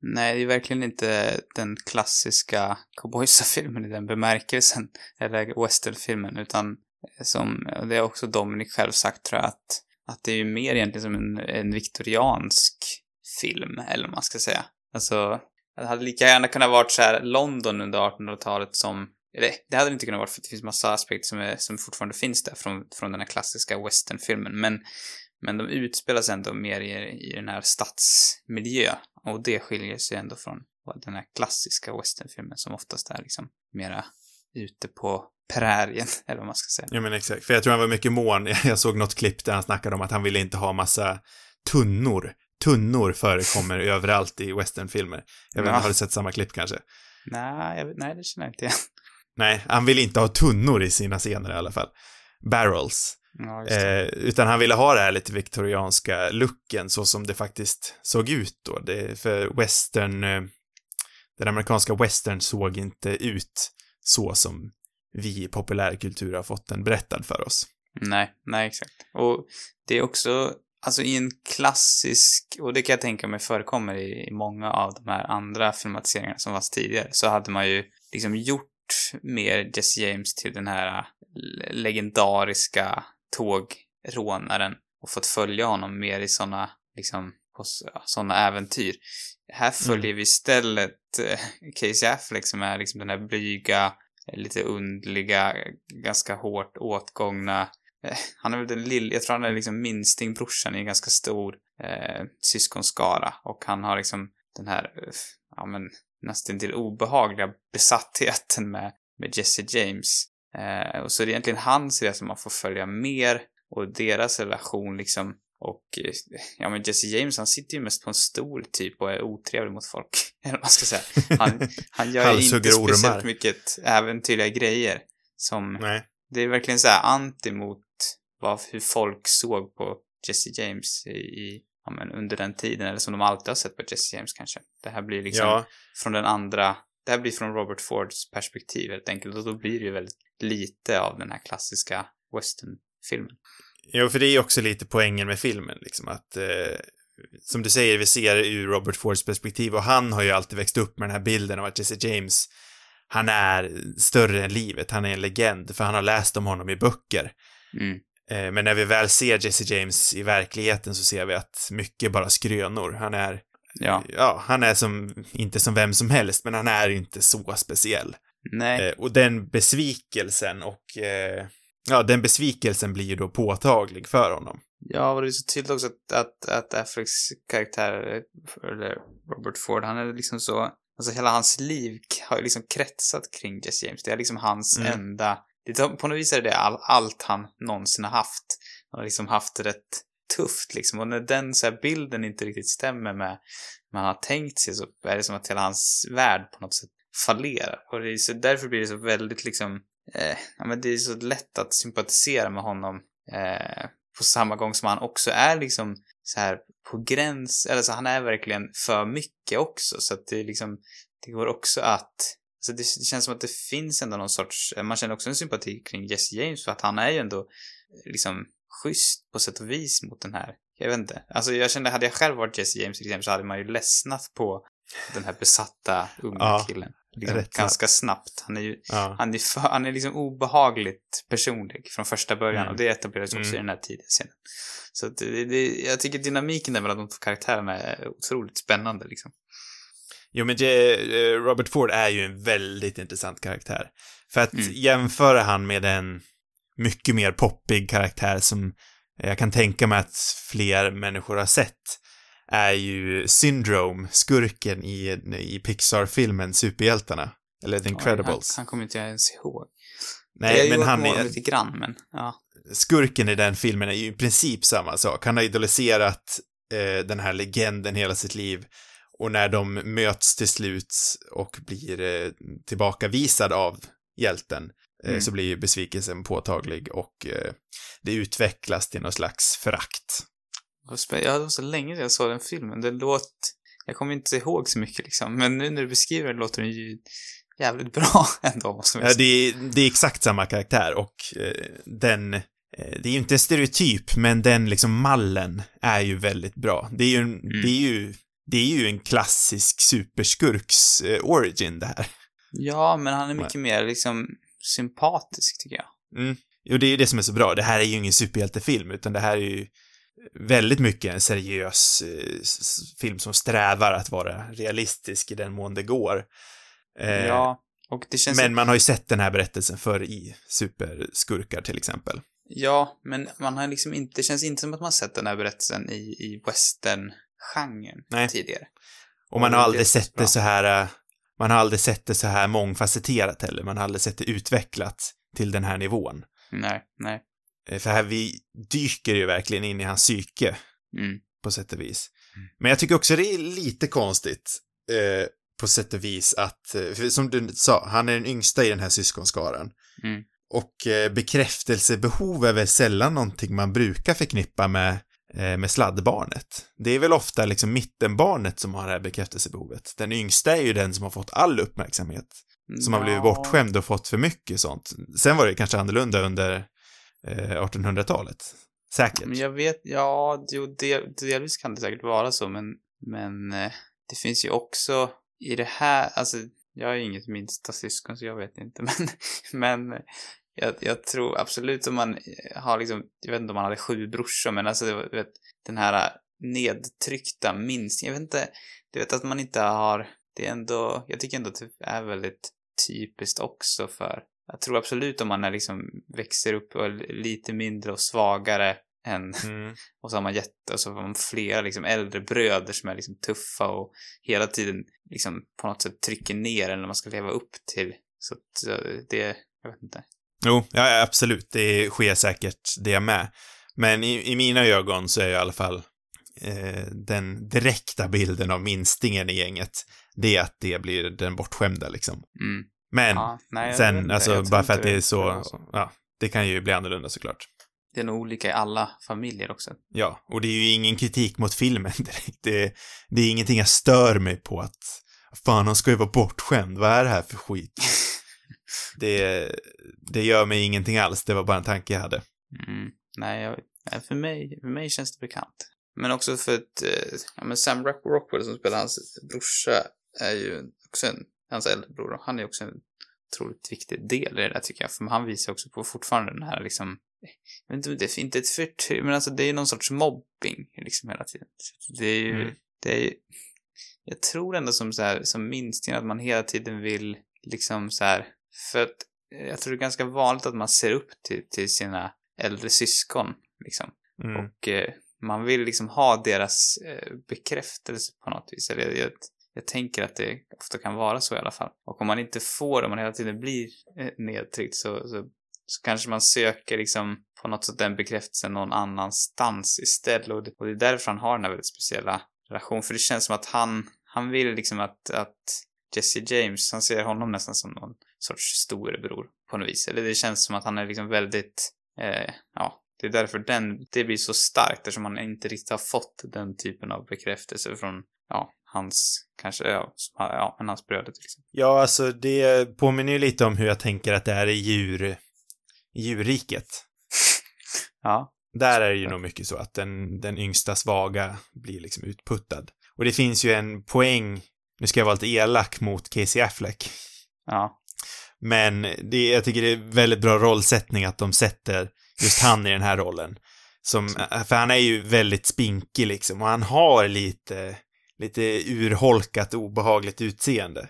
Nej, det är verkligen inte den klassiska cowboysa-filmen i den bemärkelsen, eller westernfilmen, utan som, och det har också Dominic själv sagt tror jag, att, att det är ju mer egentligen som en, en viktoriansk film, eller vad man ska säga. Alltså, det hade lika gärna kunnat varit så här London under 1800-talet som, eller det hade det inte kunnat vara för det finns massa aspekter som, är, som fortfarande finns där från, från den här klassiska westernfilmen, men men de utspelas ändå mer i, i den här stadsmiljö. Och det skiljer sig ändå från den här klassiska westernfilmen som oftast är liksom mera ute på prärien, eller vad man ska säga. Ja, men exakt. För jag tror han var mycket mån. Jag såg något klipp där han snackade om att han ville inte ha massa tunnor. Tunnor förekommer överallt i westernfilmer. Jag vet inte, Ja. har du sett samma klipp kanske? Nej, jag, nej, det känner jag inte igen. Nej, han ville inte ha tunnor i sina scener i alla fall. Barrels. Ja. Eh, utan han ville ha det här lite viktorianska looken så som det faktiskt såg ut då. Det, för western, eh, den amerikanska western såg inte ut så som vi i populärkultur har fått den berättad för oss. Nej, nej exakt. Och det är också, alltså i en klassisk, och det kan jag tänka mig förekommer i, i många av de här andra filmatiseringarna som fanns tidigare, så hade man ju liksom gjort mer Jesse James till den här eh, legendariska tågrånaren och fått följa honom mer i såna, liksom, på sådana äventyr. Här följer vi istället eh, Casey Affleck som är liksom den här blyga, lite undliga, ganska hårt åtgångna eh, han är väl den lilla, jag tror han är liksom minstingbrorsan i en ganska stor eh, syskonskara och han har liksom den här, eh, ja men nästan till obehagliga besattheten med, med Jesse James. Eh, och så är det egentligen hans resa man får följa mer och deras relation liksom och eh, ja men Jesse James han sitter ju mest på en stol typ och är otrevlig mot folk. Eller vad man ska säga. Han, han gör ju inte speciellt ormar. mycket äventyrliga grejer som Nej. det är verkligen så här anti mot vad, hur folk såg på Jesse James i, i ja, men under den tiden, eller som de alltid har sett på Jesse James kanske. Det här blir liksom Ja, från den andra, det här blir från Robert Fords perspektiv helt enkelt, och då blir det ju väldigt lite av den här klassiska westernfilmen. Jo, för det är ju också lite poängen med filmen, liksom att eh, som du säger, vi ser det ur Robert Fords perspektiv och han har ju alltid växt upp med den här bilden av att Jesse James, han är större än livet, han är en legend, för han har läst om honom i böcker. Mm. Eh, men när vi väl ser Jesse James i verkligheten så ser vi att mycket bara skrönor. Han är, Ja. ja, han är som, inte som vem som helst, men han är inte så speciell. Nej, Eh, och den besvikelsen och, eh, ja, den besvikelsen blir ju då påtaglig för honom. Ja, och det är så tydligt också att, att, att Afflecks karaktär, eller Robert Ford, han är liksom så, alltså hela hans liv har ju liksom kretsat kring Jesse James. Det är liksom hans Mm. enda, det, på något vis är det all, allt han någonsin har haft. Han har liksom haft det rätt tufft liksom. Och när den så här bilden inte riktigt stämmer med vad han har tänkt sig så är det som att hela hans värld på något sätt fallerar. Och det är så, därför blir det så väldigt liksom, eh, ja men det är så lätt att sympatisera med honom eh, på samma gång som han också är liksom så här på gräns, eller så han är verkligen för mycket också så att det är liksom, det går också att Alltså det, det känns som att det finns ändå någon sorts, man känner också en sympati kring Jesse James för att han är ju ändå liksom schysst på sätt och vis mot den här, jag vet inte. Alltså jag kände, hade jag själv varit Jesse James till exempel så hade man ju ledsnat på den här besatta unga Ja, killen. Liksom, ganska snabbt. Han är ju, Ja. han är, för, han är liksom obehagligt personlig från första början Mm. och det etableras också Mm. i den här tidiga scenen. Så det, det, jag tycker dynamiken där mellan de två karaktärerna är otroligt spännande liksom. Jo, men eh, Robert Ford är ju en väldigt intressant karaktär. För att Mm. jämföra han med en mycket mer poppig karaktär som jag kan tänka mig att fler människor har sett, är ju Syndrome, skurken i, i Pixar-filmen Superhjältarna. Eller The Incredibles. Han, han kommer inte jag ens ihåg. Nej, men han är, lite grann, men ja. skurken i den filmen är ju i princip samma sak. Han har idoliserat eh, den här legenden hela sitt liv. Och när de möts till slut och blir eh, tillbakavisad av hjälten, eh, Mm. så blir ju besvikelsen påtaglig och eh, det utvecklas till någon slags förakt. Ja, det var så länge sedan jag såg den filmen. Det låt... Jag kommer inte ihåg så mycket liksom, men nu när du beskriver det låter den ju jävligt bra ändå, måste man Ja, det, är, det är exakt samma karaktär och eh, den, eh, det är ju inte en stereotyp, men den liksom mallen är ju väldigt bra. Det är ju, en, det är ju, det är ju en klassisk superskurks eh, origin det här. Ja, men han är mycket mer liksom sympatisk, tycker jag. Mm. Jo, det är ju det som är så bra. Det här är ju ingen superhjältefilm, utan det här är ju väldigt mycket en seriös eh, film som strävar att vara realistisk i den mån det går. Eh, Ja, och det känns... Men man har ju sett den här berättelsen förr i Superskurkar till exempel. Ja, men man har liksom inte... Det känns inte som att man sett den här berättelsen i, i western-genren Nej. tidigare. Och man har det aldrig känns sett det så här, eh, man har aldrig sett det så här mångfacetterat heller. Man har aldrig sett det utvecklat till den här nivån. Nej, nej. Eh, För här vi dyker ju verkligen in i hans psyke Mm. på sätt och vis. Men jag tycker också det är lite konstigt eh, på sätt och vis att, eh, som du sa, han är den yngsta i den här syskonskaran. Mm. Och eh, bekräftelsebehov är väl sällan någonting man brukar förknippa med, med sladdbarnet. Det är väl ofta liksom mittenbarnet som har det här bekräftelsebehovet. Den yngsta är ju den som har fått all uppmärksamhet. Som har blivit bortskämd och fått för mycket sånt. Sen var det kanske annorlunda under eh, 1800-talet. Säkert. Men jag vet, ja, jo, del, delvis kan det säkert vara så, men, men eh, det finns ju också i det här, alltså, jag är inget minsta syskon så jag vet inte, men, men jag, jag tror absolut om man eh, har liksom, jag vet inte om man hade sju brorsor, men alltså, det var- vet, den här nedtryckta minskningen, jag vet inte, du vet att man inte har, det är ändå, jag tycker ändå att det är väldigt typiskt också för, jag tror absolut om man är liksom, växer upp och är lite mindre och svagare än, Mm. och så har man jätte, och så har man flera liksom äldre bröder som är liksom tuffa och hela tiden liksom på något sätt trycker ner en när man ska leva upp till. Så att eh, det, jag vet inte. Jo, ja, absolut. Det sker säkert det med. Men i, i mina ögon så är i alla fall eh, den direkta bilden av minstingen i gänget, det är att det blir den bortskämda liksom. Mm. Men Ja, nej, sen, inte. alltså bara för att det är så, ja, det kan ju bli annorlunda såklart. Det är nog olika i alla familjer också. Ja, och det är ju ingen kritik mot filmen direkt. Det, det är ingenting jag stör mig på att, fan han ska ju vara bortskämd, vad är det här för skit? det, det gör mig ingenting alls, det var bara en tanke jag hade. Mm. Nej, jag, för, mig, för mig känns det bekant. Men också för att eh, ja, men Sam Rock- Rockwell som spelar hans brorsa är ju också en, hans äldre bror, han är också en otroligt viktig del i det där tycker jag. För han visar också på fortfarande den här liksom, jag vet inte, det är inte ett förtryck, men alltså det är någon sorts mobbing liksom hela tiden. Det är ju, Mm. det är ju, jag tror ändå som så här, som minstingen att man hela tiden vill liksom så här, för att eh, jag tror det är ganska vanligt att man ser upp till, till sina äldre syskon liksom. Mm. Och eh, man vill liksom ha deras eh, bekräftelse på något vis. Eller jag, jag, jag tänker att det ofta kan vara så i alla fall. Och om man inte får det, om man hela tiden blir eh, nedtryckt så, så, så kanske man söker liksom på något sätt den bekräftelsen någon annanstans istället. Och det, och det är därför han har den här väldigt speciella relationen. För det känns som att han, han vill liksom att, att Jesse James, han ser honom nästan som någon sorts storebror på något vis. Eller det känns som att han är liksom väldigt, eh, ja, det är därför den, det blir så starkt eftersom han inte riktigt har fått den typen av bekräftelse från, ja, hans, kanske, ja, ja men hans bröder till exempel. Ja, alltså det påminner ju lite om hur jag tänker att det är i djur, djurriket. Ja. Där är det ju nog mycket så att den, den yngsta svaga blir liksom utputtad. Och det finns ju en poäng, nu ska jag vara lite elak mot Casey Affleck, Ja. Men det, jag tycker det är väldigt bra rollsättning att de sätter just han i den här rollen. Som, för han är ju väldigt spinkig liksom och han har lite, lite urholkat obehagligt utseende.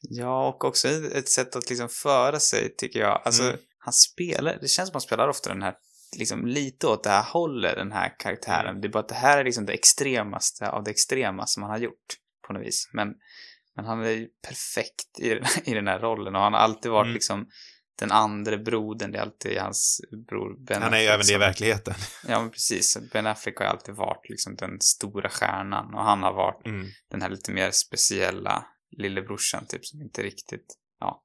Ja, och också ett ett sätt att liksom föra sig, tycker jag. Alltså, Mm. han spelar, det känns som han spelar ofta den här, liksom lite åt det här hållet, den här karaktären. Mm. Det är bara att det här är liksom det extremaste av det extrema som han har gjort, på något vis. Men, men han är ju perfekt i, i den här rollen och han har alltid varit Mm. liksom den andra brodern, det är alltid hans bror Ben Han är ju även det i verkligheten. Ja, men precis. Ben Affleck har alltid varit liksom den stora stjärnan och han har varit Mm. den här lite mer speciella lillebrorsan typ som inte riktigt, ja.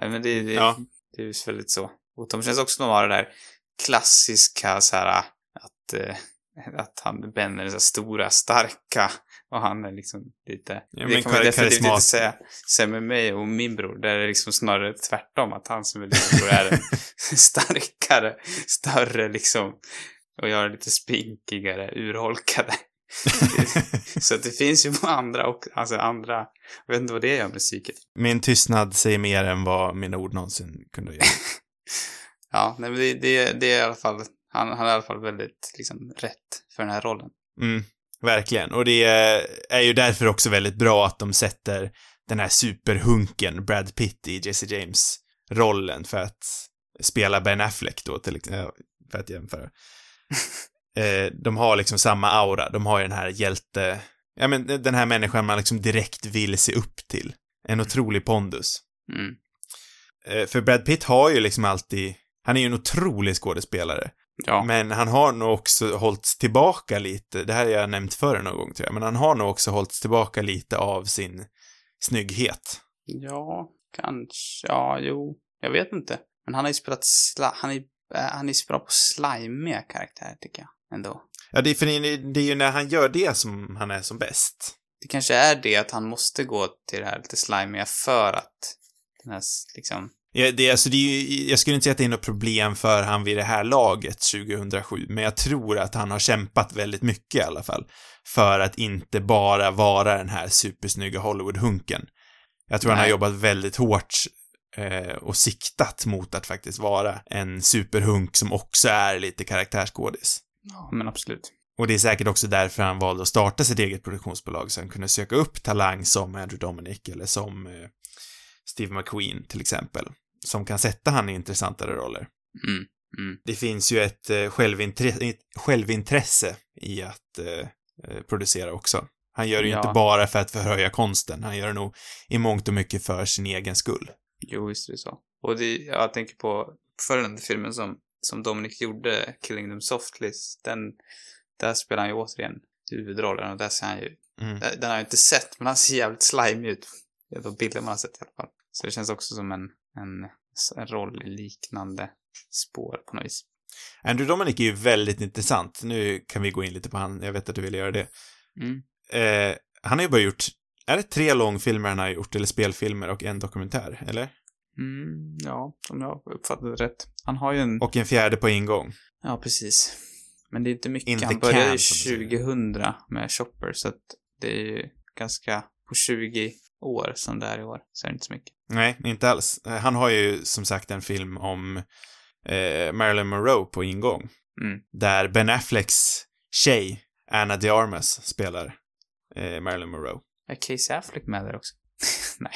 Nej, men det, det, Ja. det är ju väldigt så. Och de känns också som de har det där klassiska så här att, eh, att han, Ben är den stora, starka och han är liksom lite... Ja, det kan man definitivt inte säga, säga med mig och min bror. Där är det liksom snarare tvärtom, att han som är lillebror är den starkare, större liksom. Och jag är lite spinkigare, urholkade. så att det finns ju andra och alltså andra, jag vet inte vad det gör med psyket. Min tystnad säger mer än vad mina ord någonsin kunde göra. Ja, nej, men det, det, det är i alla fall, han, han är i alla fall väldigt liksom rätt för den här rollen. Mm, verkligen. Och det är ju därför också väldigt bra att de sätter den här superhunken Brad Pitt i Jesse James-rollen för att spela Ben Affleck då, till exempel, för att jämföra. eh, de har liksom samma aura, de har ju den här hjälte, ja men den här människan man liksom direkt vill se upp till. En otrolig pondus. Mm. Eh, för Brad Pitt har ju liksom alltid, han är ju en otrolig skådespelare. Ja. Men han har nog också hållits tillbaka lite, det här har jag nämnt förr någon gång tror jag, men han har nog också hållits tillbaka lite av sin snygghet. Ja, kanske. Ja, jo. Jag vet inte. Men han har ju spelat sla... Han är, äh, han är så bra på slimiga karaktärer, tycker jag. Ändå. Ja, det är, för det är ju när han gör det som han är som bäst. Det kanske är det att han måste gå till det här lite slimiga för att den här, liksom... Ja, det, alltså, det är jag skulle inte säga att det är något problem för han vid det här laget 2007, men jag tror att han har kämpat väldigt mycket i alla fall. För att inte bara vara den här supersnygga Hollywood-hunken. Jag tror han har Nej. jobbat väldigt hårt eh, och siktat mot att faktiskt vara en superhunk som också är lite karaktärsskådis. Ja, men absolut. Och det är säkert också därför han valde att starta sitt eget produktionsbolag, så han kunde söka upp talang som Andrew Dominic eller som eh, Steve McQueen till exempel, som kan sätta han i intressantare roller. Mm. Mm. Det finns ju ett eh, självintre- självintresse i att eh, eh, producera också. Han gör det ju Ja. inte bara för att förhöja konsten, han gör det nog i mångt och mycket för sin egen skull. Jo, visst är det så. Och det, jag tänker på följande filmen som, som Dominic gjorde, Killing Them Softly. Den, där spelar han ju återigen huvudrollen och där ser han ju, Mm. den den har jag inte sett, men han ser jävligt slimy ut. Det är de bilder man har sett i alla fall. Så det känns också som en, en, roll i liknande spår på något vis. Andrew Dominic är ju väldigt intressant. Nu kan vi gå in lite på han, jag vet att du vill göra det. Mm. Eh, han har ju bara gjort, är det tre långfilmer han har gjort, eller spelfilmer och en dokumentär, eller? Mm, ja, om jag uppfattade rätt. Han har ju en... Och en fjärde på ingång. Ja, precis. Men det är inte mycket. In the han började ju som man 2000 med Chopper, så att det är ju ganska på 20 år som det är i år, så är det inte så mycket. Nej, inte alls. Eh, Han har ju som sagt en film om eh, Marilyn Monroe på ingång. Mm. Där Ben Afflecks tjej, Anna de Armas, spelar eh, Marilyn Monroe. Är Casey Affleck med där också? Nej.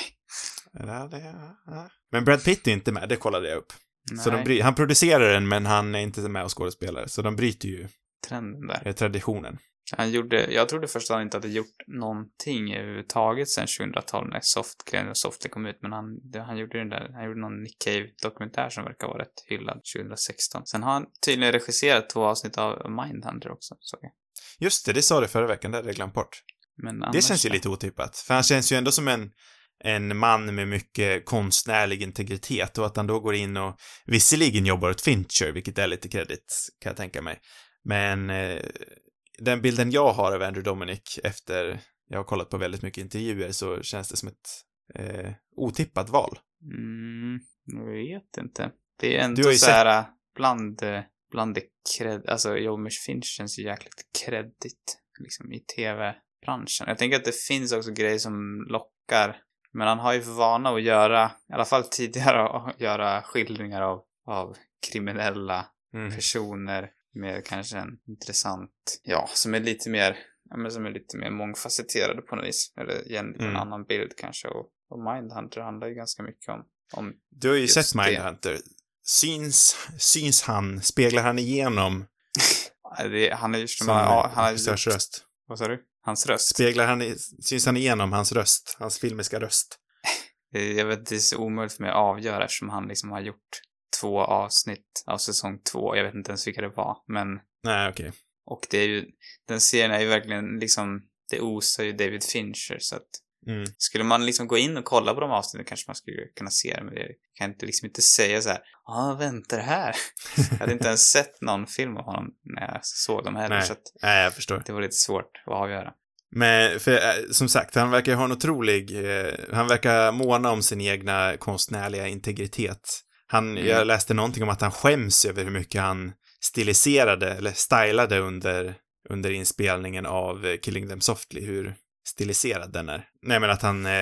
Men Brad Pitt är inte med, det kollade jag upp. Så de Nej, han producerar den, men han är inte med och skådespelar. Så de bryter ju trenden där. eh, traditionen. Han gjorde, jag trodde först att han inte hade gjort någonting överhuvudtaget sen 2012 när Soft, Softly kom ut, men han, det, han gjorde den där, han gjorde någon Nick Cave-dokumentär som verkar vara rätt hyllad 2016. Sen har han tydligen regisserat två avsnitt av Mindhunter också, såg jag. Just det, det sa du förra veckan, det hade jag glömt bort. Men Det annars känns ju lite otippat. För han känns ju ändå som en, en man med mycket konstnärlig integritet och att han då går in och visserligen jobbar åt Fincher, vilket är lite kredit, kan jag tänka mig. Men eh, den bilden jag har av Andrew Dominic efter jag har kollat på väldigt mycket intervjuer så känns det som ett eh, otippat val. Mm, jag vet inte. Det är ändå så här bland, eh, bland det cred, alltså Jomish Finch känns ju jäkligt kreddigt, liksom i tv-branschen. Jag tänker att det finns också grejer som lockar, men han har ju för vana att göra, i alla fall tidigare, att göra skildringar av, av kriminella Mm. personer med kanske en intressant, ja, som är lite mer, ja men som är lite mer mångfacetterade på något vis. Eller ger en lite Mm. annan bild kanske. Och, och Mindhunter handlar ju ganska mycket om, om Du har ju sett det. Mindhunter. Syns, syns han, speglar han igenom Det, han är ju som, som ja, han har gjort, röst? vad sa du? Hans röst? Speglar han, syns han igenom hans röst? Hans filmiska röst? Jag vet, det är så omöjligt för mig att avgöra eftersom han liksom har gjort två avsnitt av säsong två. Jag vet inte ens vilka det var, men Nej, okej. och det är ju, den serien är ju verkligen liksom, det osar ju David Fincher så att Mm. Skulle man liksom gå in och kolla på de avsnitten kanske man skulle kunna se det, men det kan inte liksom inte säga så här, ja, ah, vänta det här. jag hade inte ens sett någon film av honom när jag såg dem heller, Nej. så att Nej, jag förstår. det var lite svårt att avgöra. Men, för eh, som sagt, han verkar ha en otrolig, eh, han verkar måna om sin egna konstnärliga integritet. Han, Mm. jag läste någonting om att han skäms över hur mycket han stiliserade, eller stylade under, under inspelningen av eh, Killing Them Softly, hur stiliserad den är. Nej, men att han... Eh,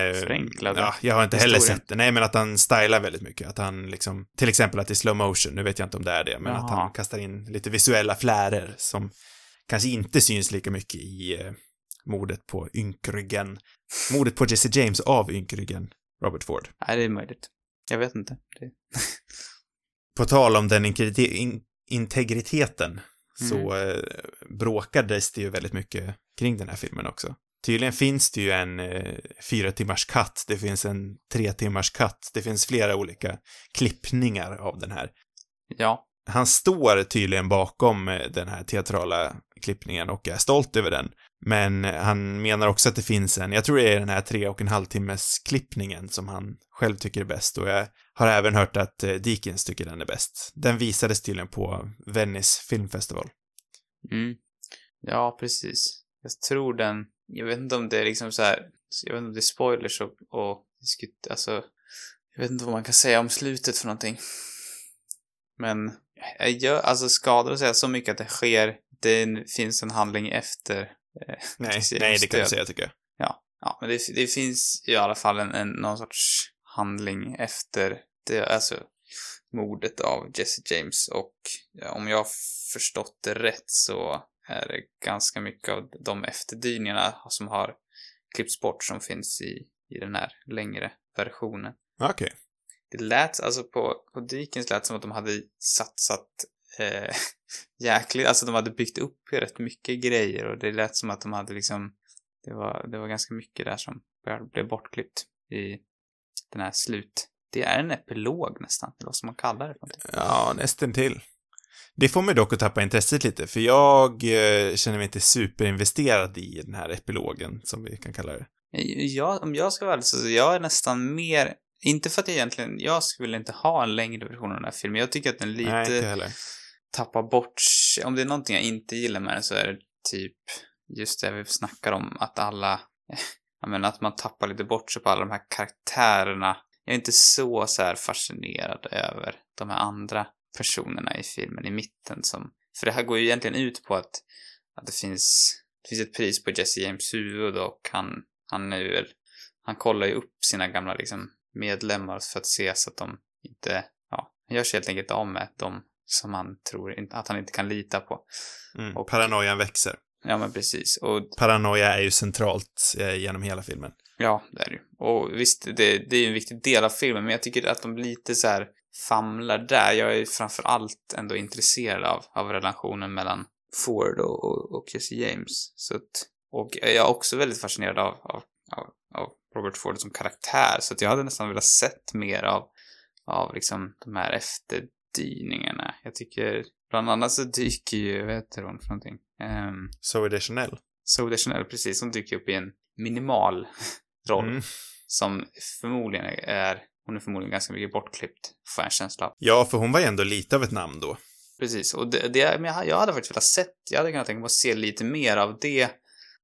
Ja, jag har inte heller historien. sett det. Nej, men att han stylar väldigt mycket. Att han liksom, till exempel att är slow motion, nu vet jag inte om det är det, men att Jaha. han kastar in lite visuella flärer som kanske inte syns lika mycket i eh, mordet på ynkryggen. Mordet på Jesse James av ynkryggen Robert Ford. Nej, det är möjligt. Jag vet inte. Det... På tal om den in- integriteten så eh, bråkades det ju väldigt mycket kring den här filmen också. Tydligen finns det ju en eh, fyra timmars cut, det finns en tre timmars cut, det finns flera olika klippningar av den här. Ja. Han står tydligen bakom eh, den här teatrala klippningen och är stolt över den. Men han menar också att det finns en, jag tror det är den här tre och en halv timmes klippningen som han själv tycker är bäst och jag har även hört att eh, Dickens Deakins tycker den är bäst. Den visades tydligen på Venice Film Festival. Mm. Ja, precis. Jag tror den, jag vet inte om det är liksom så här, jag vet inte om det är spoilers och, och alltså, jag vet inte vad man kan säga om slutet för någonting. Men, jag alltså skadar att säga så mycket att det sker, det finns en handling efter. Eh, Nej, nej det kan du säga tycker jag. ja, ja, men det, det finns i alla fall en, en, någon sorts handling efter det, alltså mordet av Jesse James och ja, om jag har förstått det rätt så är det ganska mycket av de efterdyningarna som har klippts bort som finns i, i den här längre versionen. Okej. Det lät, alltså på, på Dickens lät som att de hade satsat eh, jäkligt, alltså de hade byggt upp rätt mycket grejer och det lät som att de hade liksom, det var, det var ganska mycket där som blev bortklippt i den här slut. Det är en epilog nästan, eller vad som man kallar det för någonting. Ja, nästan till. Det får mig dock att tappa intresset lite, för jag eh, känner mig inte superinvesterad i den här epilogen, som vi kan kalla det. Jag, om jag ska vara ärlig så jag är nästan mer, inte för att jag egentligen, jag skulle inte ha en längre version av den här filmen. Jag tycker att den lite... Nej, inte heller tappar bort, om det är någonting jag inte gillar med den så är det typ just det vi snackar om, att alla, jag menar att man tappar lite bort sig på alla de här karaktärerna. Jag är inte så, så här fascinerad över de här andra personerna i filmen i mitten som, för det här går ju egentligen ut på att, att det finns, det finns ett pris på Jesse James huvud och han, han är han kollar ju upp sina gamla liksom medlemmar för att se så att de inte, ja, han gör sig helt enkelt av med de som han tror att han inte kan lita på. Mm. Och- Paranoian växer. Ja, men precis. Och Paranoia är ju centralt eh, genom hela filmen. ja, det är det ju. Och visst, det, det är ju en viktig del av filmen, men jag tycker att de lite så här famlar där. Jag är framför allt ändå intresserad av, av relationen mellan Ford och, och, och Jesse James. Så att, och jag är också väldigt fascinerad av, av, av, av Robert Ford som karaktär, så att jag hade nästan velat sett mer av, av liksom de här efterdyningarna. Jag tycker, bland annat så dyker ju, vad heter hon för någonting? Um, Zoe Deschanel. Zoe Deschanel, precis, hon dyker upp i en minimal roll Mm. som förmodligen är, hon är förmodligen ganska mycket bortklippt, får jag en känsla av. Ja, för hon var ju ändå lite av ett namn då. Precis, och det, det men jag, jag hade faktiskt velat sett, jag hade kunnat tänka mig att se lite mer av det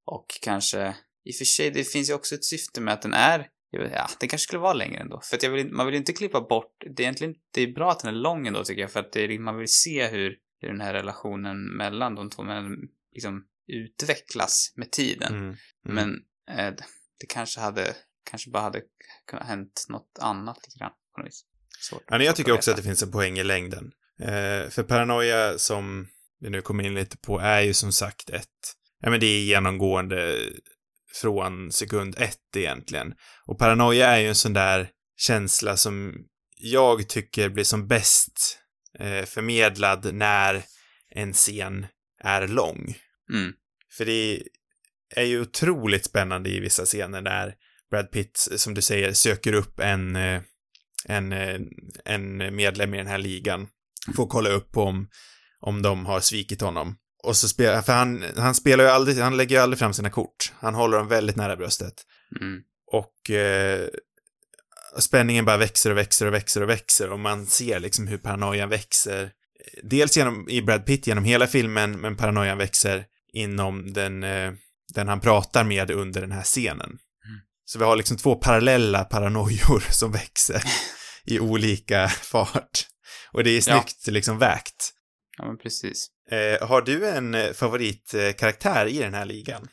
och kanske, i och för sig, det finns ju också ett syfte med att den är, ja, den kanske skulle vara längre ändå. För att jag vill, man vill ju inte klippa bort, det är egentligen, det är bra att den är lång ändå tycker jag, för att det är, man vill se hur, hur den här relationen mellan de två männen liksom utvecklas med tiden. Mm. Mm. Men eh, det kanske hade, kanske bara hade kunnat hänt något annat lite grann på något vis. Svårt, Ja, men jag tycker att också att det finns en poäng i längden. Eh, för paranoia, som vi nu kommer in lite på, är ju som sagt ett, ja men det är genomgående från sekund ett egentligen. Och paranoia är ju en sån där känsla som jag tycker blir som bäst eh, förmedlad när en scen är lång. Mm. För det är ju otroligt spännande i vissa scener när Brad Pitt, som du säger, söker upp en, eh, en, eh, en medlem i den här ligan. Får kolla upp om, om de har svikit honom. Och så spelar, för han, han spelar ju aldrig, han lägger ju aldrig fram sina kort. Han håller dem väldigt nära bröstet. Mm. Och eh, spänningen bara växer och växer och växer och växer och man ser liksom hur paranoian växer. Dels genom, i Brad Pitt genom hela filmen, men paranoian växer inom den, eh, den han pratar med under den här scenen. Så vi har liksom två parallella paranoior som växer i olika fart. Och det är snyggt liksom vägt. Ja, men precis. Eh, har du en eh, favoritkaraktär i den här ligan?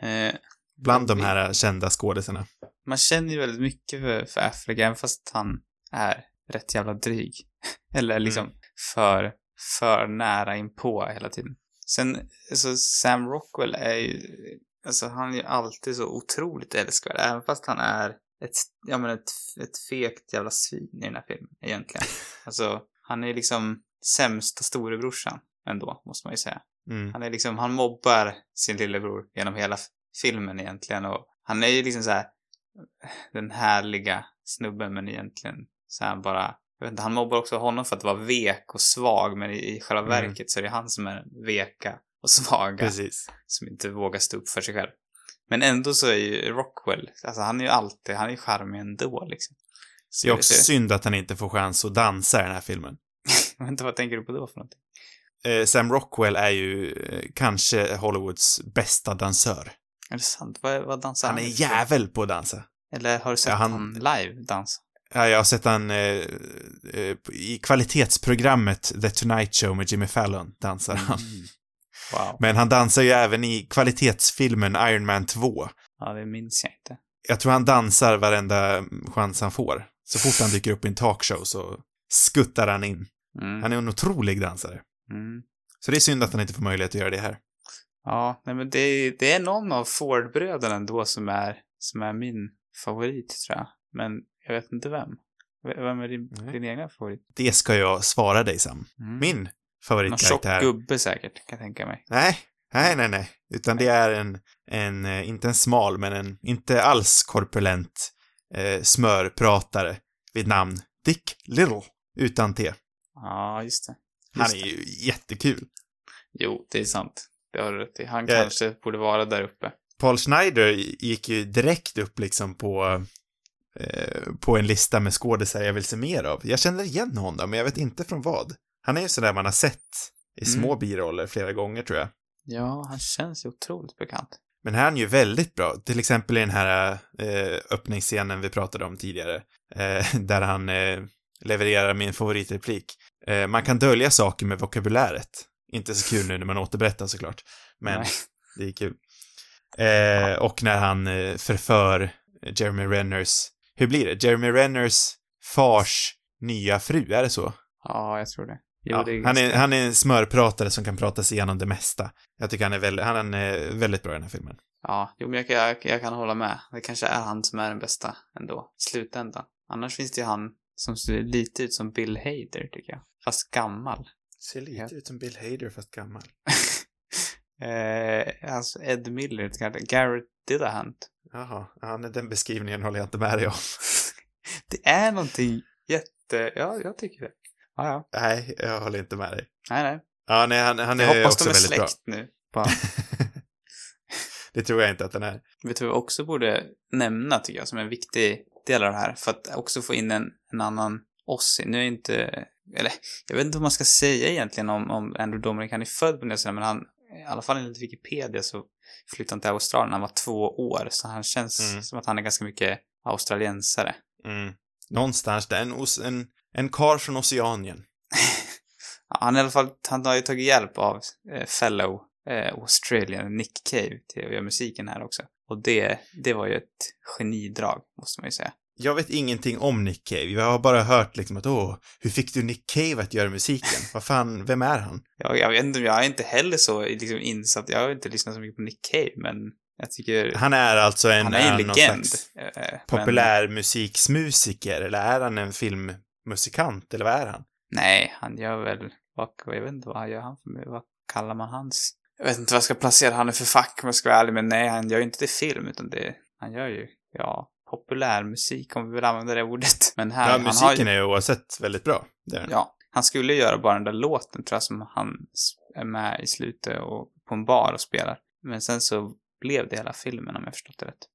Eh, Bland de här kända skådisarna. man känner ju väldigt mycket för, för Affleck, även fast han är rätt jävla dryg. Eller liksom för, för nära inpå hela tiden. Sen, så Sam Rockwell är ju, alltså han är ju alltid så otroligt älskvärd, även fast han är ett, ja men ett, ett fegt jävla svin i den här filmen, egentligen. Alltså, han är liksom sämsta storebrorsan ändå, måste man ju säga. Mm. Han är liksom, han mobbar sin lillebror genom hela filmen egentligen och han är ju liksom så här den härliga snubben men egentligen så här bara, jag vet inte, han mobbar också honom för att vara vek och svag men i, i själva Mm. verket så är det han som är veka och svaga Precis. som inte vågar stå upp för sig själv. Men ändå så är ju Rockwell, alltså han är ju alltid, han är ju charmig ändå liksom. Så, Det är också så, synd att han inte får chans att dansa i den här filmen. Inte, vad tänker du på då för någonting? Eh, Sam Rockwell är ju eh, kanske Hollywoods bästa dansör. Är det sant? Vad, vad dansar Han är i? jävel på att dansa. Eller har du sett Ja, han- han live dansa? Ja, jag har sett han eh, eh, i kvalitetsprogrammet The Tonight Show med Jimmy Fallon dansar han. Mm. Wow. Men han dansar ju även i kvalitetsfilmen Iron Man 2. Ja, det minns jag inte. Jag tror han dansar varenda chans han får. Så fort han dyker upp i en talkshow så skuttar han in. Mm. Han är en otrolig dansare. Mm. Så det är synd att han inte får möjlighet att göra det här. Ja, nej men det, det är någon av Ford-bröderna ändå som är, som är min favorit, tror jag. Men jag vet inte vem. Vem är din, Nej. din egna favorit? Det ska jag svara dig, Sam. Mm. Min Någon tjock favoritkaraktär. gubbe säkert, kan jag tänka mig. Nej, nej, nej, nej. Utan det är en, en, eh, inte en smal, men en inte alls korpulent eh, smörpratare vid namn Dick Little, utan T. Ja, just det. Han Just är det. ju jättekul. Jo, det är sant. Det har du rätt i. Han Jag- kanske borde vara där uppe. Paul Schneider gick ju direkt upp liksom på, eh, på en lista med skådisar jag vill se mer av. Jag känner igen honom, men jag vet inte från vad. Han är ju sådär man har sett i Mm. små biroller flera gånger, tror jag. Ja, han känns ju otroligt bekant. Men här är han ju väldigt bra. Till exempel i den här eh, öppningsscenen vi pratade om tidigare. Eh, där han eh, levererar min favoritreplik. Eh, man kan dölja saker med vokabuläret. Inte så kul nu när man återberättar såklart. Men Nej. det är kul. Eh, och när han eh, förför Jeremy Renners, hur blir det? Jeremy Renners fars nya fru, är det så? Ja, jag tror det. Jo, Ja, är han, är, han är en smörpratare som kan prata sig igenom det mesta. Jag tycker han är väldigt, han är väldigt bra i den här filmen. Ja, jo, men jag, kan- jag, jag kan hålla med. Det kanske är han som är den bästa ändå, i slutändan. Annars finns det ju han som ser lite ut som Bill Hader, tycker jag. Fast gammal. Ser lite Ja. ut som Bill Hader fast gammal. eh, alltså Ed Miller. Garrett Dillahunt. Jaha, ja, den beskrivningen håller jag inte med dig om. Det är någonting jätte... Ja, jag tycker det. Ja, ja. Nej, jag håller inte med dig. Nej, nej. Ja, nej, han, han Jag är hoppas också de är väldigt bra. släkt nu. Det tror jag inte att den är. Vet du vad vi också borde nämna, tycker jag, som en viktig del av det här, för att också få in en, en annan Ossi. Nu är inte, eller jag vet inte vad man ska säga egentligen om, om Andrew Dominic. Han är född på Nya Zeeland, men han, i alla fall enligt Wikipedia så flyttade han till Australien när han var två år, så han känns Mm. som att han är ganska mycket australiensare. Mm. Någonstans där, en, en, en kar från Oceanien. Ja, han, i alla fall, han har ju tagit hjälp av eh, fellow eh, Australian Nick Cave till att göra musiken här också. Och det, det var ju ett genidrag, måste man ju säga. Jag vet ingenting om Nick Cave. Jag har bara hört liksom att åh, hur fick du Nick Cave att göra musiken? Vad fan, vem är han? Jag, jag vet inte, jag är inte heller så liksom, insatt, jag har inte lyssnat så mycket på Nick Cave, men jag tycker Han är alltså en, han är en någon legend. slags eh, men- populärmusiksmusiker, eller är han en filmmusikant, eller vad är han? Nej, han gör väl, vad, jag vet inte vad han gör han för, vad kallar man hans? Jag vet inte vad jag ska placera han är för fack om jag ska vara ärlig, men nej, han gör ju inte till film, utan det, han gör ju, ja, populärmusik om vi vill använda det ordet. Men här, Ja, han har musiken ju, är ju oavsett väldigt bra. Det är ja, han skulle göra bara den där låten tror jag som han är med i slutet och på en bar och spelar. Men sen så blev det hela filmen om jag förstått det rätt.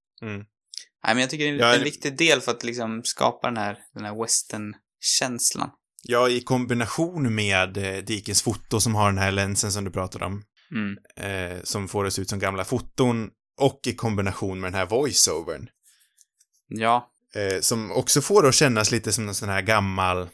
Nej, men jag tycker det är en, Ja, en viktig del för att liksom skapa den här, den här western-känslan. Ja, i kombination med eh, Dikens foto som har den här länsen som du pratade om, Mm. eh, som får det se ut som gamla foton, och i kombination med den här voiceovern, Ja, eh, som också får det att kännas lite som en sån här gammal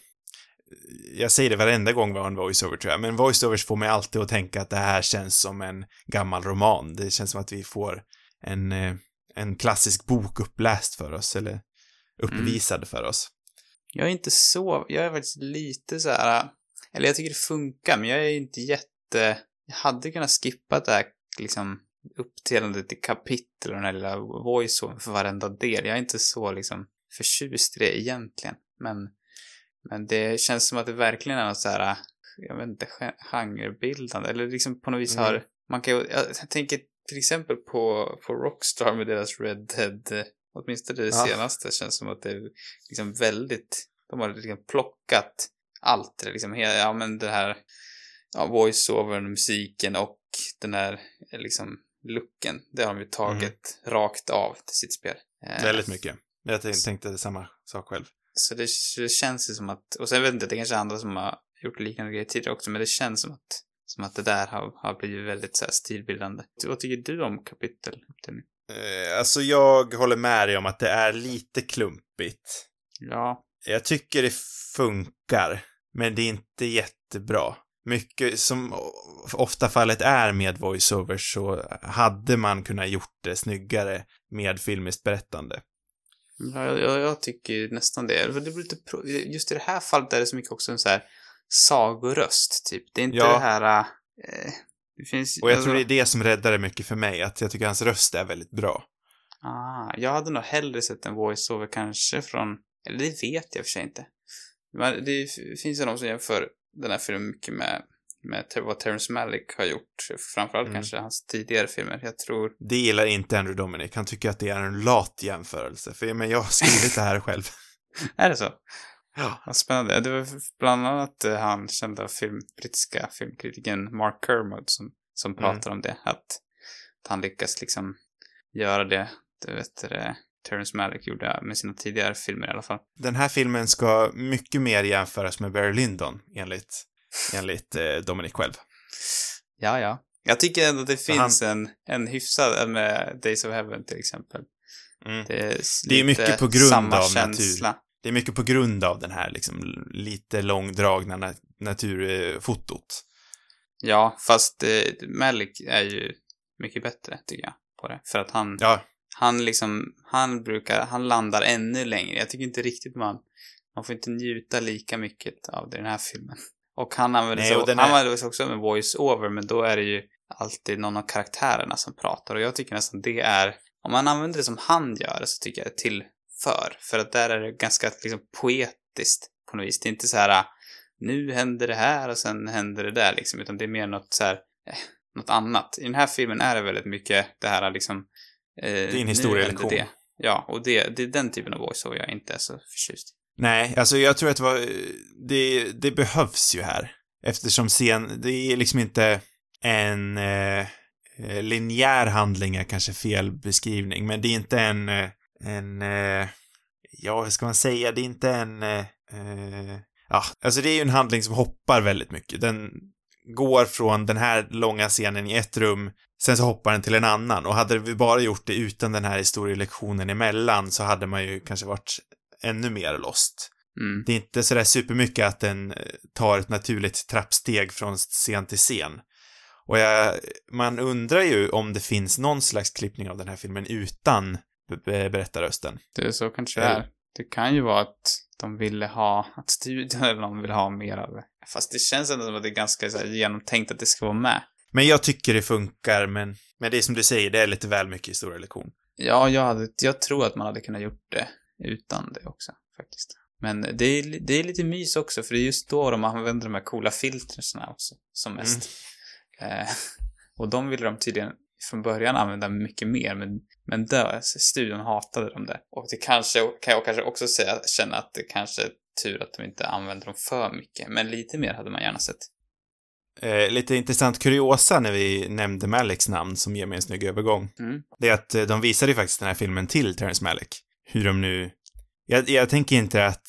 jag säger det varenda gång vi har en voiceover tror jag, men voiceovers får mig alltid att tänka att det här känns som en gammal roman. Det känns som att vi får en, eh, en klassisk bok uppläst för oss, eller uppvisad för oss. jag är inte så, jag är faktiskt lite så här, eller jag tycker det funkar, men jag är inte jätte, jag hade kunnat skippa det här liksom uppdelandet i kapitel och den här lilla voiceovern för varenda del. Jag är inte så liksom förtjust i det egentligen, men, men det känns som att det verkligen är något så här, jag vet inte, gen- genrebildande, eller liksom på något vis Mm. har, man kan ju, jag tänker till exempel på, på Rockstar med deras Red Dead, åtminstone det Ja. senaste, känns som att det är liksom väldigt, de har liksom plockat allt, det liksom, ja men det här, ja, voice-overn, musiken och den här, liksom, looken, det har de ju tagit rakt av till sitt spel. Eh, Väldigt mycket. Jag tänk- tänkte samma sak själv. Så det, det känns ju som att, och sen vet jag inte, det kanske är andra som har gjort liknande grejer tidigare också, men det känns som att, som att det där har, har blivit väldigt så här stilbildande. Vad tycker du om kapiteluppdelning? Eh, alltså, jag håller med dig om att det är lite klumpigt. Ja, Jag tycker det funkar, men det är inte jättebra. Mycket som ofta fallet är med voiceovers så hade man kunnat gjort det snyggare med filmiskt berättande. Ja, jag, jag, tycker nästan det. För det blir lite just i det här fallet är det så mycket också en så här sagoröst, typ. Det är inte Ja. det här... Eh, det finns... Och jag alltså- tror det är det som räddar det mycket för mig, att jag tycker hans röst är väldigt bra. Ah, jag hade nog hellre sett en voiceover kanske från... Eller det vet jag för sig inte. Men det finns ju de som jämför den här filmen mycket med, med vad Terrence Malick har gjort. Framförallt Mm. kanske hans tidigare filmer. Jag tror... Det gillar inte Andrew Dominic. Han tycker att det är en lat jämförelse. För men jag har skrivit det här själv. Är det så? Ja. Vad spännande. Det var bland annat eh, han kända film, brittiska filmkritikern Mark Kermode som, som Mm. pratar om det. Att, att han lyckas liksom göra det, du vet det, Terrence Malick gjorde med sina tidigare filmer i alla fall. Den här filmen ska mycket mer jämföras med Barry Lyndon, enligt, enligt eh, Dominic själv. Ja, ja. Jag tycker ändå att det Så han- finns en, en hyfsad, med Days of Heaven till exempel. Mm. Det är, Det är mycket på grund samma av känsla. Det är mycket på grund av den här liksom lite långdragna na naturfotot. Ja, fast eh, Malick är ju mycket bättre tycker jag på det. För att han, Ja, han liksom, han brukar, han landar ännu längre. Jag tycker inte riktigt man, man får inte njuta lika mycket av det i den här filmen. Och han använder sig, han är- sig också med voice-over, men då är det ju alltid någon av karaktärerna som pratar. Och jag tycker nästan det är, om man använder det som han gör så tycker jag det till för. Att där är det ganska liksom poetiskt på något vis. Det är inte så här, "Ah, nu händer det här och sen händer det där liksom, utan det är mer något så här, eh, något annat. I den här filmen är det väldigt mycket det här liksom, eh, är en historielektion. det. Ja, och det, det är den typen av voice-over jag inte är så förtjust i. nej, alltså jag tror att det var, det, det behövs ju här. Eftersom scen, det är liksom inte en eh, linjär handling är kanske fel beskrivning, men det är inte en, eh, en, eh, ja, vad ska man säga, det är inte en, eh, eh, ja, alltså det är ju en handling som hoppar väldigt mycket. Den går från den här långa scenen i ett rum, sen så hoppar den till en annan. Och hade vi bara gjort det utan den här historielektionen emellan så hade man ju kanske varit ännu mer lost. Mm. Det är inte sådär supermycket att den eh, tar ett naturligt trappsteg från scen till scen. Och jag, man undrar ju om det finns någon slags klippning av den här filmen utan be- berättarrösten. Det är så kanske det Eller- är. Det kan ju vara att de ville ha, att studion eller någon vill ha mer av det. Fast det känns ändå som att det är ganska så här, genomtänkt att det ska vara med. Men jag tycker det funkar, men, men det är som du säger, det är lite väl mycket historielektion. Ja, jag, hade, jag tror att man hade kunnat gjort det utan det också, faktiskt. Men det är, det är lite mys också, för det är just då de använder de här coola filtren också, som mest. Eh, och de ville de tydligen från början använda mycket mer, men, men då, studion hatade dem det. Och det kanske, kan jag kanske också säga, känna att det kanske är tur att de inte använder dem för mycket, men lite mer hade man gärna sett. Eh, lite intressant kuriosa när vi nämnde Maliks namn som ger mig en snygg övergång. Mm. Det är att eh, de visade ju faktiskt den här filmen till Terrence Malick. Hur de nu... Jag, jag tänker inte att,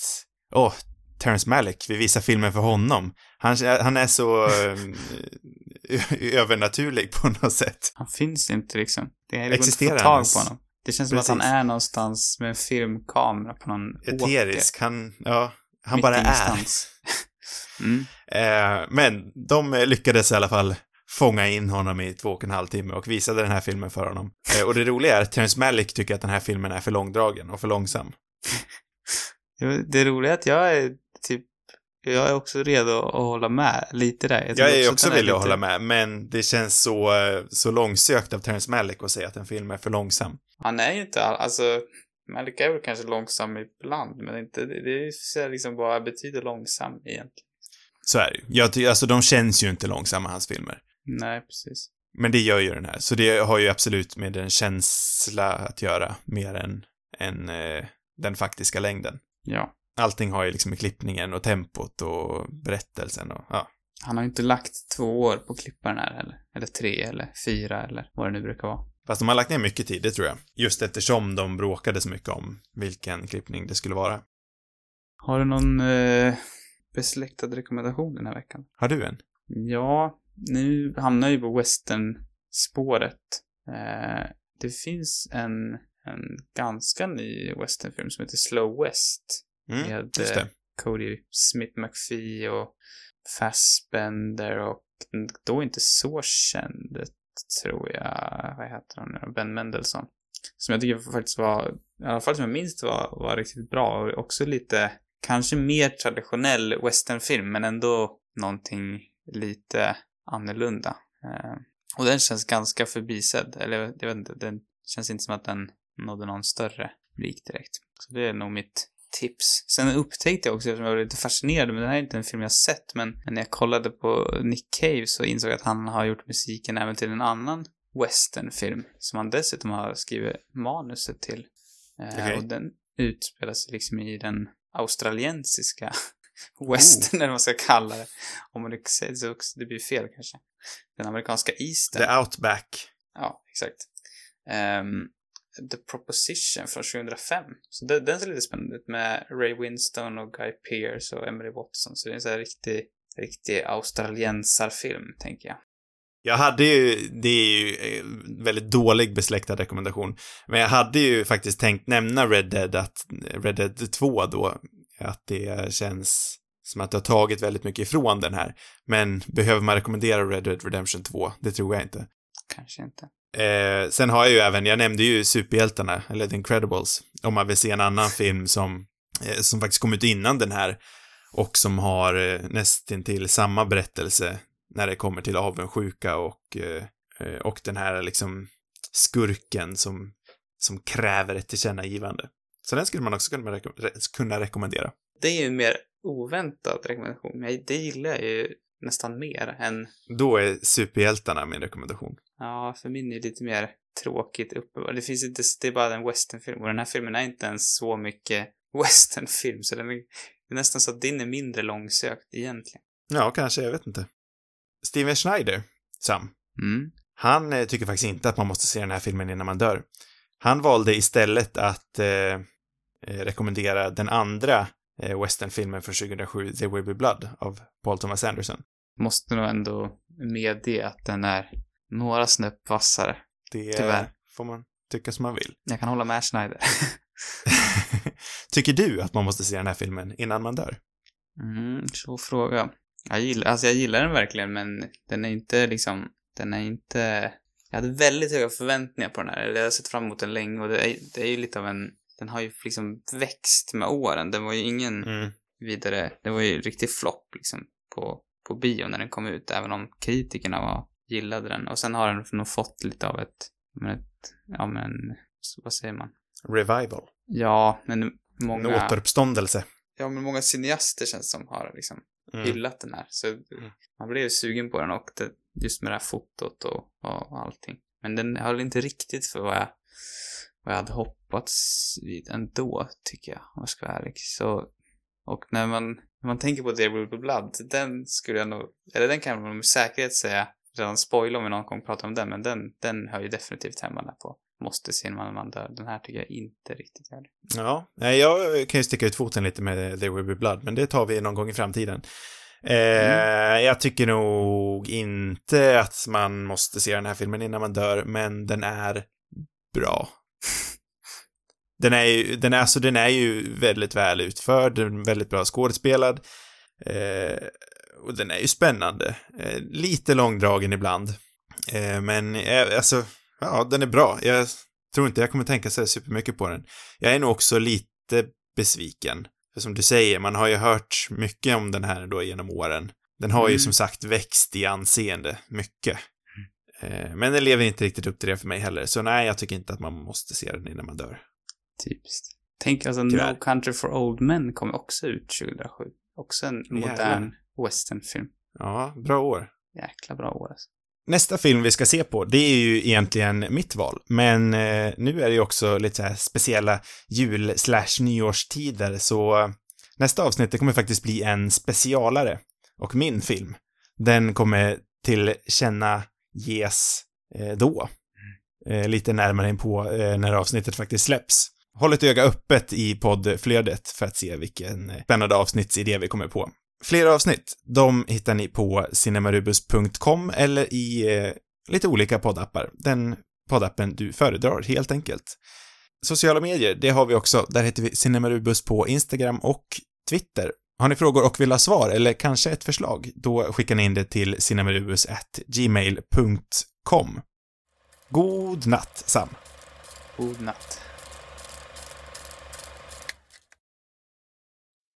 åh, Terrence Malick, vi visar filmen för honom. Han, han är så eh, övernaturlig på något sätt. Han finns inte liksom. Det är det går inte att Existerar få tag på honom. Det känns som att han Precis. är någonstans med en filmkamera på någon Eterisk, han, ja, han Mitt bara är. mm. Eh, men de lyckades i alla fall fånga in honom i två och en halv timme och visade den här filmen för honom. Eh, och det roliga är att Terrence Malick tycker att den här filmen är för långdragen och för långsam. Det roliga är att jag är typ, jag är också redo att hålla med lite där. Jag, tror är att också den villig att lite- hålla med, men det känns så, eh, så långsökt av Terrence Malick att säga att en film är för långsam. Han är ju inte, all- alltså, Malik är väl kanske långsam ibland, men inte, det, det är liksom bara betyder långsam egentligen. Så är det ju. Jag alltså de känns ju inte långsamma, hans filmer. Nej, precis. Men det gör ju den här, så det har ju absolut med en känsla att göra, mer än, än eh, den faktiska längden. Ja. Allting har ju liksom med klippningen och tempot och berättelsen och, ja. Han har ju inte lagt två år på att klippa den här heller. Eller tre, eller fyra, eller vad det nu brukar vara. Fast de har lagt ner mycket tid, det tror jag. Just eftersom de bråkade så mycket om vilken klippning det skulle vara. Har du någon eh, besläktad rekommendation den här veckan? Har du en? Ja, nu hamnar jag ju på western-spåret. Eh, det finns en, en ganska ny westernfilm som heter Slow West. Mm, med eh. Cody Smith McPhee och Fassbender och då inte så känd, tror jag, vad heter han nu Ben Mendelsohn. Som jag tycker faktiskt var, i alla fall som jag minns var, var riktigt bra och också lite, kanske mer traditionell westernfilm men ändå någonting lite annorlunda. Eh, och den känns ganska förbisedd, eller jag vet inte, den känns inte som att den nådde någon större publik direkt. Så det är nog mitt tips. Sen upptäckte jag också, eftersom jag var lite fascinerad, men det här är inte en film jag sett, men när jag kollade på Nick Cave så insåg jag att han har gjort musiken även till en annan westernfilm som han dessutom har skrivit manuset till. Eh, Okej. Och den utspelar sig liksom i den australiensiska western, eller vad man ska kalla det. Om man det så det blir fel kanske. Den amerikanska eastern. The Outback. Ja, exakt. Ehm, The Proposition från 2005. Så det, den ser lite spännande ut med Ray Winstone och Guy Pearce och Emily Watson. Så det är en sån här riktig, riktig australiensarfilm, tänker jag. Jag hade ju, det är ju eh, väldigt dålig besläktad rekommendation, men jag hade ju faktiskt tänkt nämna Red Dead, att Red Dead 2 då, att det känns som att det har tagit väldigt mycket ifrån den här. Men behöver man rekommendera Red Dead Redemption 2? Det tror jag inte. Kanske inte. Eh, sen har jag ju även, jag nämnde ju superhjältarna, eller The Incredibles, om man vill se en annan film som, eh, som faktiskt kom ut innan den här och som har eh, nästintill samma berättelse när det kommer till avundsjuka och, eh, eh och den här liksom skurken som, som kräver ett tillkännagivande. Så den skulle man också kunna, re- kunna rekommendera. Det är ju en mer oväntad rekommendation, men det gillar jag ju nästan mer än... Då är superhjältarna min rekommendation. Ja, för min är lite mer tråkigt uppenbart. Det finns inte, det är bara en westernfilm och den här filmen är inte ens så mycket westernfilm så den är, det är nästan så att din är mindre långsökt egentligen. Ja, kanske, jag vet inte. Steven Schneider, Sam, Mm. Han eh, tycker faktiskt inte att man måste se den här filmen innan man dör. Han valde istället att eh, eh, rekommendera den andra eh, westernfilmen från 2007, There Will Be Blood, av Paul Thomas Anderson. Måste nog ändå medge att den är några snäpp vassare. Det Tyvärr. får man tycka som man vill. Jag kan hålla med Schneider. tycker du att man måste se den här filmen innan man dör? Mm, så fråga. Jag gillar, alltså jag gillar den verkligen, men den är inte liksom, den är inte... Jag hade väldigt höga förväntningar på den här. Eller Jag har sett fram emot den länge och det är, det är ju lite av en... Den har ju liksom växt med åren. Den var ju ingen Mm. vidare... Det var ju riktig flopp liksom på, på bio när den kom ut, även om kritikerna var, gillade den. Och sen har den nog fått lite av ett, men ett, ja men, vad säger man? Revival. Ja, men En många... återuppståndelse. Ja, men många cineaster känns som har liksom Mm. hyllat den här. Så man blev ju sugen på den och det, just med det här fotot och, och, och allting. Men den höll inte riktigt för vad jag, vad jag hade hoppats vid ändå, tycker jag, om jag ska vara ärlig. Så Och när man, när man tänker på There Will Be Blood, den skulle jag nog, eller den kan man med säkerhet säga, redan spoila om vi någon gång pratar om den, men den, den hör ju definitivt hemma där på måste se när man dör. Den här tycker jag inte riktigt gör det. Ja, nej, jag kan ju sticka ut foten lite med There Will Be Blood, men det tar vi någon gång i framtiden. Eh, mm. Jag tycker nog inte att man måste se den här filmen innan man dör, men den är bra. Den är ju, den är, alltså, den är ju väldigt väl utförd, den är väldigt bra skådespelad. Eh, och den är ju spännande. Eh, lite långdragen ibland. Eh, men eh, alltså, ja, den är bra. Jag tror inte jag kommer tänka så supermycket på den. Jag är nog också lite besviken. För som du säger, man har ju hört mycket om den här då genom åren. Den har mm. ju som sagt växt i anseende mycket. Mm. Men den lever inte riktigt upp till det för mig heller, så nej, jag tycker inte att man måste se den innan man dör. Typiskt. Tänk alltså, Tyvärr. No Country for Old Men kom också ut 2007. Också en modern westernfilm. Ja, bra år. Jäkla bra år alltså. Nästa film vi ska se på, det är ju egentligen mitt val, men eh, nu är det ju också lite så här speciella jul slash nyårstider, så nästa avsnitt, det kommer faktiskt bli en specialare och min film. Den kommer till känna ges eh, då, eh, lite närmare in på eh, när avsnittet faktiskt släpps. Håll ett öga öppet i poddflödet för att se vilken spännande avsnittsidé vi kommer på. Fler avsnitt, de hittar ni på cinemarubus.com eller i eh, lite olika poddappar. Den poddappen du föredrar, helt enkelt. Sociala medier, det har vi också. Där heter vi Cinemarubus på Instagram och Twitter. Har ni frågor och vill ha svar, eller kanske ett förslag, då skickar ni in det till cinemarubus.gmail.com. God natt, Sam. God natt.